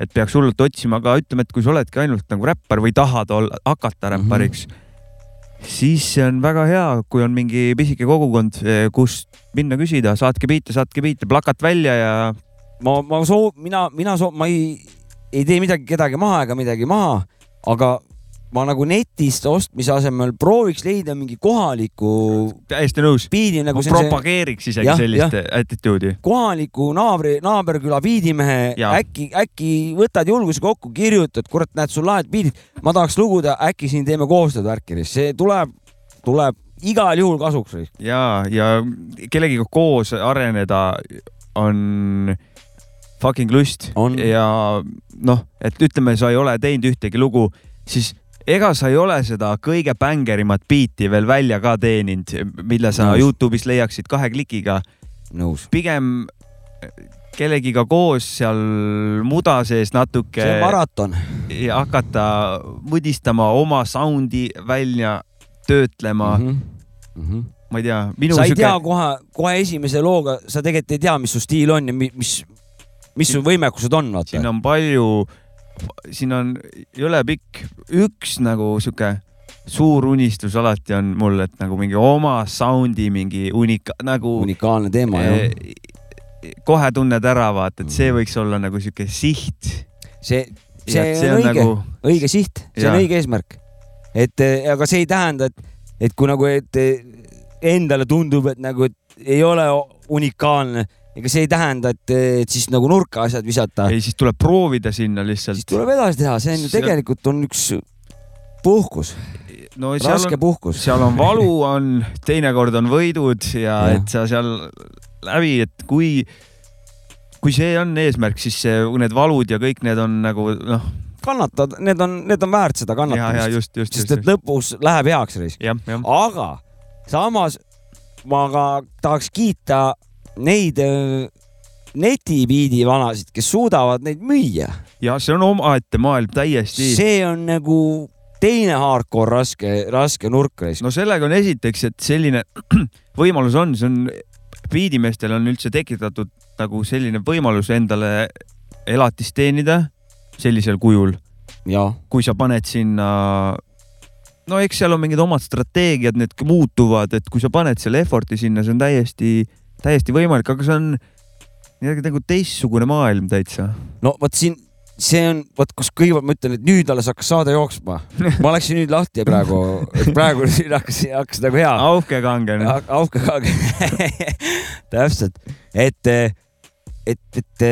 et peaks hullult otsima, aga ütleme, et kui sa oledki ainult nagu räppar või tahad olla, hakata mhm. räppariks mm, -hmm. siis see on väga hea, kui on mingi pisike kogukond, äh, kust minna küsida, saatke biite, saatke biite, plakat välja ja. ma, ma soov-, mina, mina soov-, ma ei ei tee midagi kedagi maha ega midagi maha, aga ma nagu netist ostmise asemel prooviks leida mingi kohaliku. täiesti nõus. biidi nagu. propageeriks isegi ja, sellist attitude'i. kohaliku naabri, naaberküla biidimehe, äkki, äkki võtad julguse kokku, kirjutad, kurat, näed, sul lahedad biidid, ma tahaks luguda, äkki siin teeme koostööd värki, see tuleb, tuleb igal juhul kasuks. ja, ja kellegiga koos areneda on fucking lust on. ja noh, et ütleme, sa ei ole teinud ühtegi lugu, siis ega sa ei ole seda kõige bängerimat biiti veel välja ka teeninud, mille sa Nõus. Youtube'ist leiaksid kahe klikiga. pigem kellegiga koos seal muda sees natuke. see on maraton. ja hakata mõdistama oma sound'i välja töötlema mm. -hmm. Mm -hmm. ma ei tea. sa ei süge... tea kohe, kohe esimese looga, sa tegelikult ei tea, mis su stiil on ja mis, mis su võimekused on, vaata. siin on palju, siin on jõle pikk, üks nagu sihuke suur unistus alati on mul, et nagu mingi oma sound'i mingi unika-, nagu. unikaalne teema jah eh, kohe tunned ära, vaata, et see mm. võiks olla nagu sihuke siht. see, see, see on, on õige nagu..., õige siht, see ja. on õige eesmärk. et eh, aga see ei tähenda, et, et kui nagu, et eh, endale tundub, et nagu, et ei ole unikaalne ega see ei tähenda, et, et siis nagu nurka asjad visata. ei, siis tuleb proovida sinna lihtsalt. siis tuleb edasi teha, see on ju tegelikult on üks puhkus no,. raske on, puhkus. seal on valu, on, teinekord on võidud ja, ja. et sa seal läbi, et kui, kui see on eesmärk, siis see, need valud ja kõik need on nagu noh. kannatad, need on, need on väärt seda kannatamist. sest et lõpus läheb heaks risk. aga samas ma ka tahaks kiita neid äh, netibiidi vanasid, kes suudavad neid müüa. ja see on omaette maailm täiesti. see on nagu teine hardcore raske, raske nurk. no sellega on esiteks, et selline võimalus on, see on biidimeestel on üldse tekitatud nagu selline võimalus endale elatist teenida sellisel kujul. kui sa paned sinna, no eks seal on mingid omad strateegiad, need muutuvad, et kui sa paned selle effort'i sinna, see on täiesti, täiesti võimalik, aga see on nagu teistsugune maailm täitsa. no vot siin see on, vot kus kõigepealt ma ütlen, et nüüd alles hakkas saade jooksma. ma läksin nüüd lahti praegu, praegu siin hakkas, hakkas nagu hea. auke kangen. auke kangen täpselt, et, et, et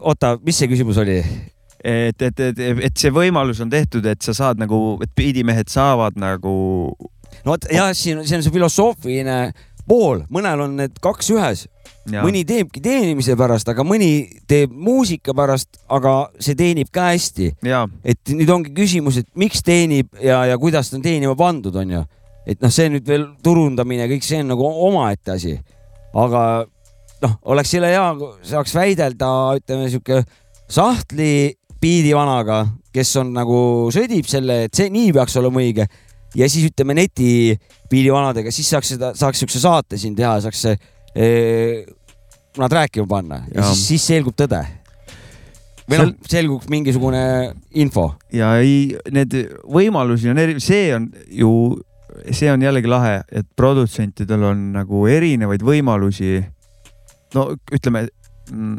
oota, mis see küsimus oli? et, et, et, et see võimalus on tehtud, et sa saad nagu, et biidimehed saavad nagu. no vot jah, siin, see on see filosoofiline pool, mõnel on need kaks ühes mõni teebki teenimise pärast, aga mõni teeb muusika pärast, aga see teenib ka hästi. et nüüd ongi küsimus, et miks teenib ja, ja kuidas ta on teenima pandud, on ju. et noh, see nüüd veel turundamine, kõik see on nagu omaette asi. aga noh, oleks jälle hea, saaks väidelda, ütleme sihuke sahtli biidivanaga, kes on nagu sõdib selle, et see nii peaks olema õige ja siis ütleme neti biidivanadega, siis saaks seda, saaks siukse saate siin teha, saaks see nad rääkima panna ja, ja siis, siis selgub tõde. või noh, selgub mingisugune info. ja ei, need võimalusi on eri, see on ju, see on jällegi lahe, et produtsentidel on nagu erinevaid võimalusi. no ütleme, mm,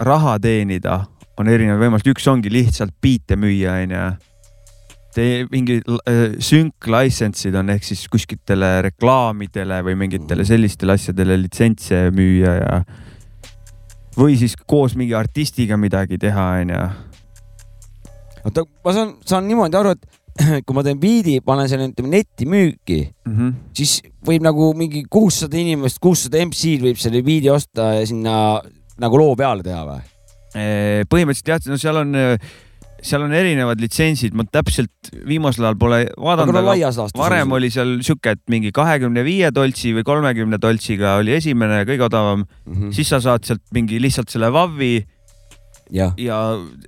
raha teenida on erinevaid võimalusi, üks ongi lihtsalt biite müüa, onju tee mingi äh, sync license'id on ehk siis kuskitele reklaamidele või mingitele sellistele asjadele litsentse müüa ja või siis koos mingi artistiga midagi teha, onju. oota, ma saan, saan niimoodi aru, et kui ma teen biidi, panen selle ütleme netti müüki mm, -hmm. siis võib nagu mingi kuussada inimest, kuussada MC-d võib selle biidi osta ja sinna nagu loo peale teha või? põhimõtteliselt jah, no seal on seal on erinevad litsentsid, ma täpselt viimasel ajal pole vaadanud, aga varem oli seal sihuke, et mingi kahekümne viie toltsi või kolmekümne toltsiga oli esimene kõige odavam mm, -hmm. siis sa saad sealt mingi lihtsalt selle vavvi ja. ja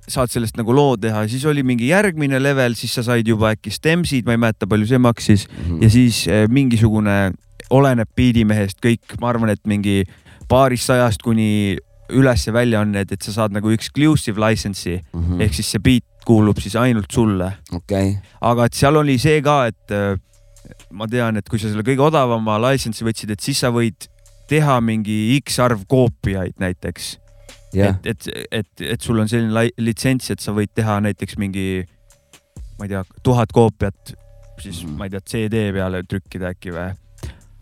saad sellest nagu loo teha, siis oli mingi järgmine level, siis sa said juba äkki stemsid, ma ei mäleta, palju see maksis mm -hmm. ja siis eh, mingisugune, oleneb biidimehest kõik, ma arvan, et mingi paarist sajast kuni üles ja välja on need, et sa saad nagu exclusive license'i. Mm -hmm. ehk siis see beat kuulub siis ainult sulle. Okay.. aga et seal oli see ka, et äh, ma tean, et kui sa selle kõige odavama license'i võtsid, et siis sa võid teha mingi X arv koopiaid näiteks. Yeah.. et, et, et, et sul on selline litsents, et sa võid teha näiteks mingi, ma ei tea, tuhat koopiat, siis mm -hmm. ma ei tea, CD peale trükkida äkki või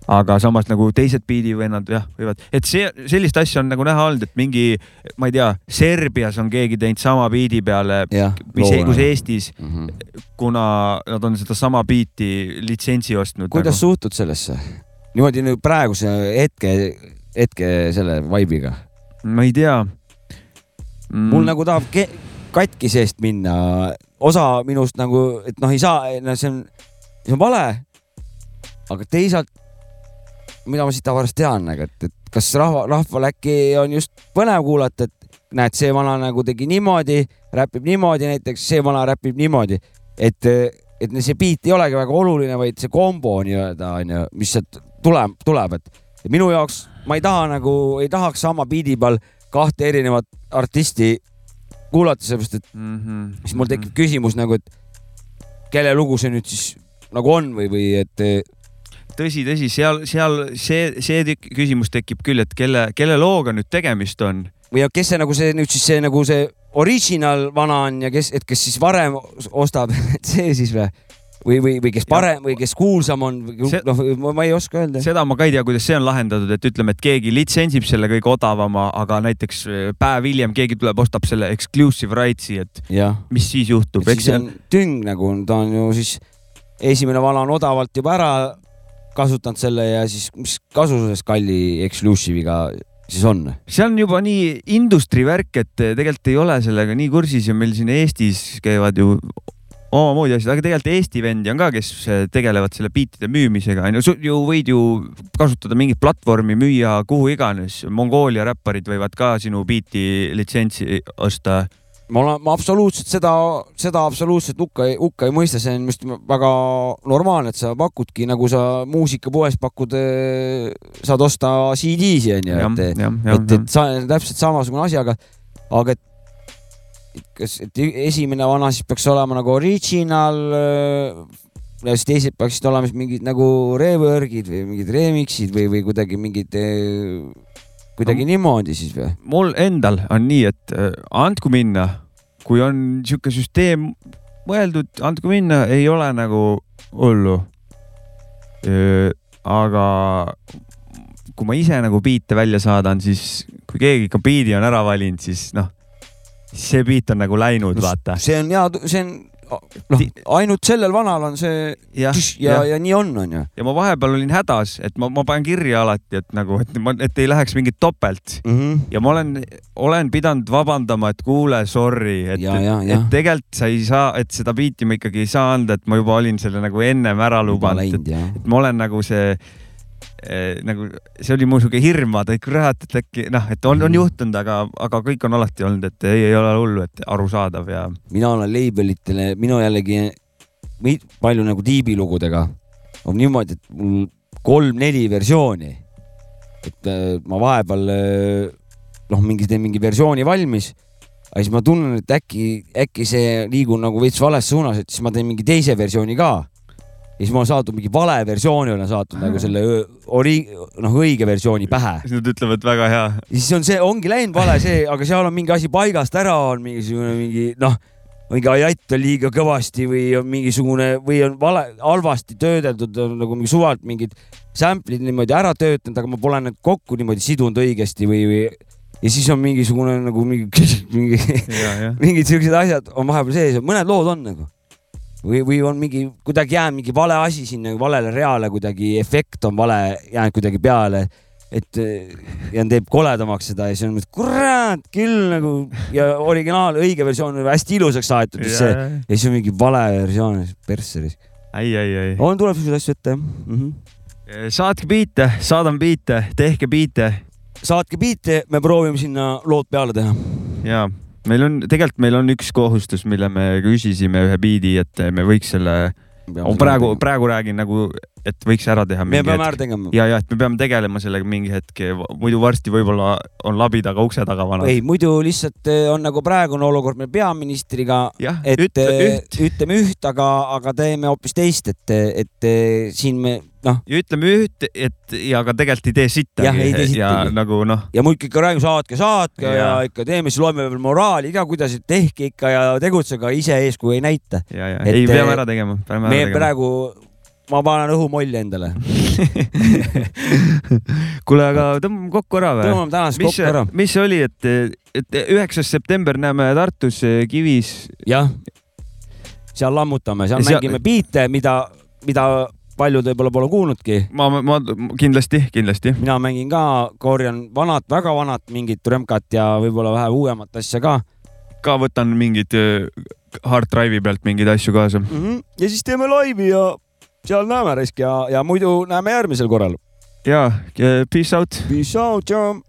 aga samas nagu teised biidivennad jah, võivad, et see, sellist asja on nagu näha olnud, et mingi, ma ei tea, Serbias on keegi teinud sama biidi peale, mis kus Eestis mm, -hmm. kuna nad on sedasama biiti litsentsi ostnud. kuidas nagu. suhtud sellesse? niimoodi nüüd praeguse hetke, hetke selle vibe'iga? ma ei tea mm.. mul nagu tahab katki seest minna, osa minust nagu, et noh, ei saa, no see on, see on vale. aga teisalt mida ma siit tavapärast tean nagu, et, et kas rahva, rahval äkki on just põnev kuulata, et näed, see vana nagu tegi niimoodi, räpib niimoodi näiteks, see vana räpib niimoodi, et, et see beat ei olegi väga oluline, vaid see kombo nii-öelda onju, mis sealt tuleb, tuleb, et minu jaoks ma ei taha nagu, ei tahaks sama beat'i peal kahte erinevat artisti kuulata, sellepärast et mm -hmm. siis mul tekib küsimus nagu, et kelle lugu see nüüd siis nagu on või, või et. Tõsi, tõsi, seal, seal see, see küsimus tekib küll, et kelle, kelle looga nüüd tegemist on. või kes see nagu see nüüd siis see nagu see original vana on ja kes, et kes siis varem ostab, et see siis või? või, või, või kes parem või kes kuulsam on, noh, ma ei oska öelda. seda ma ka ei tea, kuidas see on lahendatud, et ütleme, et keegi litsentsib selle kõige odavama, aga näiteks äh, päev hiljem keegi tuleb, ostab selle exclusive rights'i, et ja. mis siis juhtub? siis on tüng nagu, ta on ju siis, esimene vala on odavalt juba ära kasutanud selle ja siis mis kasu sellest kalli exclusive'iga siis on? see on juba nii industry värk, et tegelikult ei ole sellega nii kursis ja meil siin Eestis käivad ju omamoodi asjad, aga tegelikult Eesti vendi on ka, kes äh, tegelevad selle biitide müümisega, on ju, ju võid ju kasutada mingit platvormi, müüa kuhu iganes. Mongoolia räpparid võivad ka sinu biiti litsentsi osta ma olen, ma absoluutselt seda, seda absoluutselt hukka ei, hukka ei mõista, see on minu arust väga normaalne, et sa pakudki nagu sa muusikapoes pakud, äh, saad osta CD-si onju, et, et, et sa täpselt samasugune asi, aga, aga et kas, et esimene vana siis peaks olema nagu original ja siis teised peaksid olema siis mingid nagu rework'id või mingid remix'id või, või kuidagi mingid, äh, kuidagi no, niimoodi siis või? mul endal on nii, et äh, andku minna, kui on sihuke süsteem mõeldud, andku minna, ei ole nagu hullu. aga kui ma ise nagu biite välja saadan, siis kui keegi ikka biidi on ära valinud, siis noh see beat on nagu läinud no,, vaata. see on hea, see on noh, ainult sellel vanal on see ja, ja, ja, ja nii on, on ju. ja ma vahepeal olin hädas, et ma, ma panen kirja alati, et nagu, et ma, et ei läheks mingit topelt mm. -hmm. ja ma olen, olen pidanud vabandama, et kuule, sorry, et, et tegelikult sa ei saa, et seda biiti ma ikkagi ei saa anda, et ma juba olin selle nagu ennem ära lubanud, et, et ma olen nagu see nagu see oli mu sihuke hirm, vaata, et kurat, et äkki noh, et on, on mhm. juhtunud, aga, aga kõik on alati olnud, et ei, ei ole hullu, et arusaadav ja. mina olen label'itele, minu jällegi palju nagu tiibilugudega on niimoodi, et mul kolm-neli versiooni. et äh, ma vahepeal äh, noh, mingi teen mingi versiooni valmis aga siis ma tunnen, et äkki, äkki see liigun nagu veits vales suunas, et siis ma teen mingi teise versiooni ka ja siis ma olen saatnud mingi vale versiooni olen saatnud nagu selle ori-, noh, õige versiooni pähe. siis nad ütlevad väga hea. ja siis on see, ongi läinud vale see, aga seal on mingi asi paigast ära, on mingisugune mingi noh, mingi ajatt on liiga kõvasti või on mingisugune või on vale, halvasti töödeldud, on nagu mingi suvalt mingid sample'id niimoodi ära töötanud, aga ma pole need kokku niimoodi sidunud õigesti või, või ja siis on mingisugune nagu mingi, mingi, mingid siuksed asjad on vahepeal sees, mõned lood on nagu või, või on mingi kuidagi jäänud mingi vale asi sinna valele reale, kuidagi efekt on vale jäänud kuidagi peale, et ja teeb koledamaks seda ja siis on, kurat küll nagu ja originaal, õige versioon on hästi ilusaks aetud ja, see, ja siis on mingi vale versioon persse. ei, ei, ei. on, tuleb siukseid asju ette jah mm -hmm. saatke biite, saadan biite, tehke biite. saatke biite, me proovime sinna lood peale teha. jaa meil on, tegelikult meil on üks kohustus, mille me küsisime ühe biidi, et me võiks selle, praegu, praegu räägin nagu, et võiks ära teha. me peame ära tegema. ja, ja et me peame tegelema sellega mingi hetk, muidu varsti võib-olla on labi taga ukse taga vanad. ei, muidu lihtsalt eh, on nagu praegune olukord meil peaministriga, et üt, üt. ütleme üht, aga, aga teeme hoopis teist, et, et siin me noh. ja ütleme üht, et ja aga tegelikult ei tee sittagi. ja nagu noh. ja muidugi ikka räägime, saatke, saatke ja, ja ikka teeme, siis loeme veel moraali ka, kuidas tehke ikka ja tegutsege, ise eeskuju ei näita. ja, ja ei, peame ära tegema. me praegu, ma panen õhumolli endale kuule, aga tõmbame kokku ära või? tõmbame tänaseks kokku ära. mis oli, et, et üheksas september näeme Tartus Kivis? jah, seal lammutame, seal ja mängime biite, mida, mida paljud võib-olla pole kuulnudki. ma, ma kindlasti, kindlasti. mina mängin ka, korjan vanat, väga vanat mingit römkat ja võib-olla vähe uuemat asja ka. ka võtan mingid äh, hard drive'i pealt mingeid asju kaasa mm. -hmm. ja siis teeme laivi ja seal näeme risk ja, ja muidu näeme järgmisel korral. ja peace out. Peace out ja.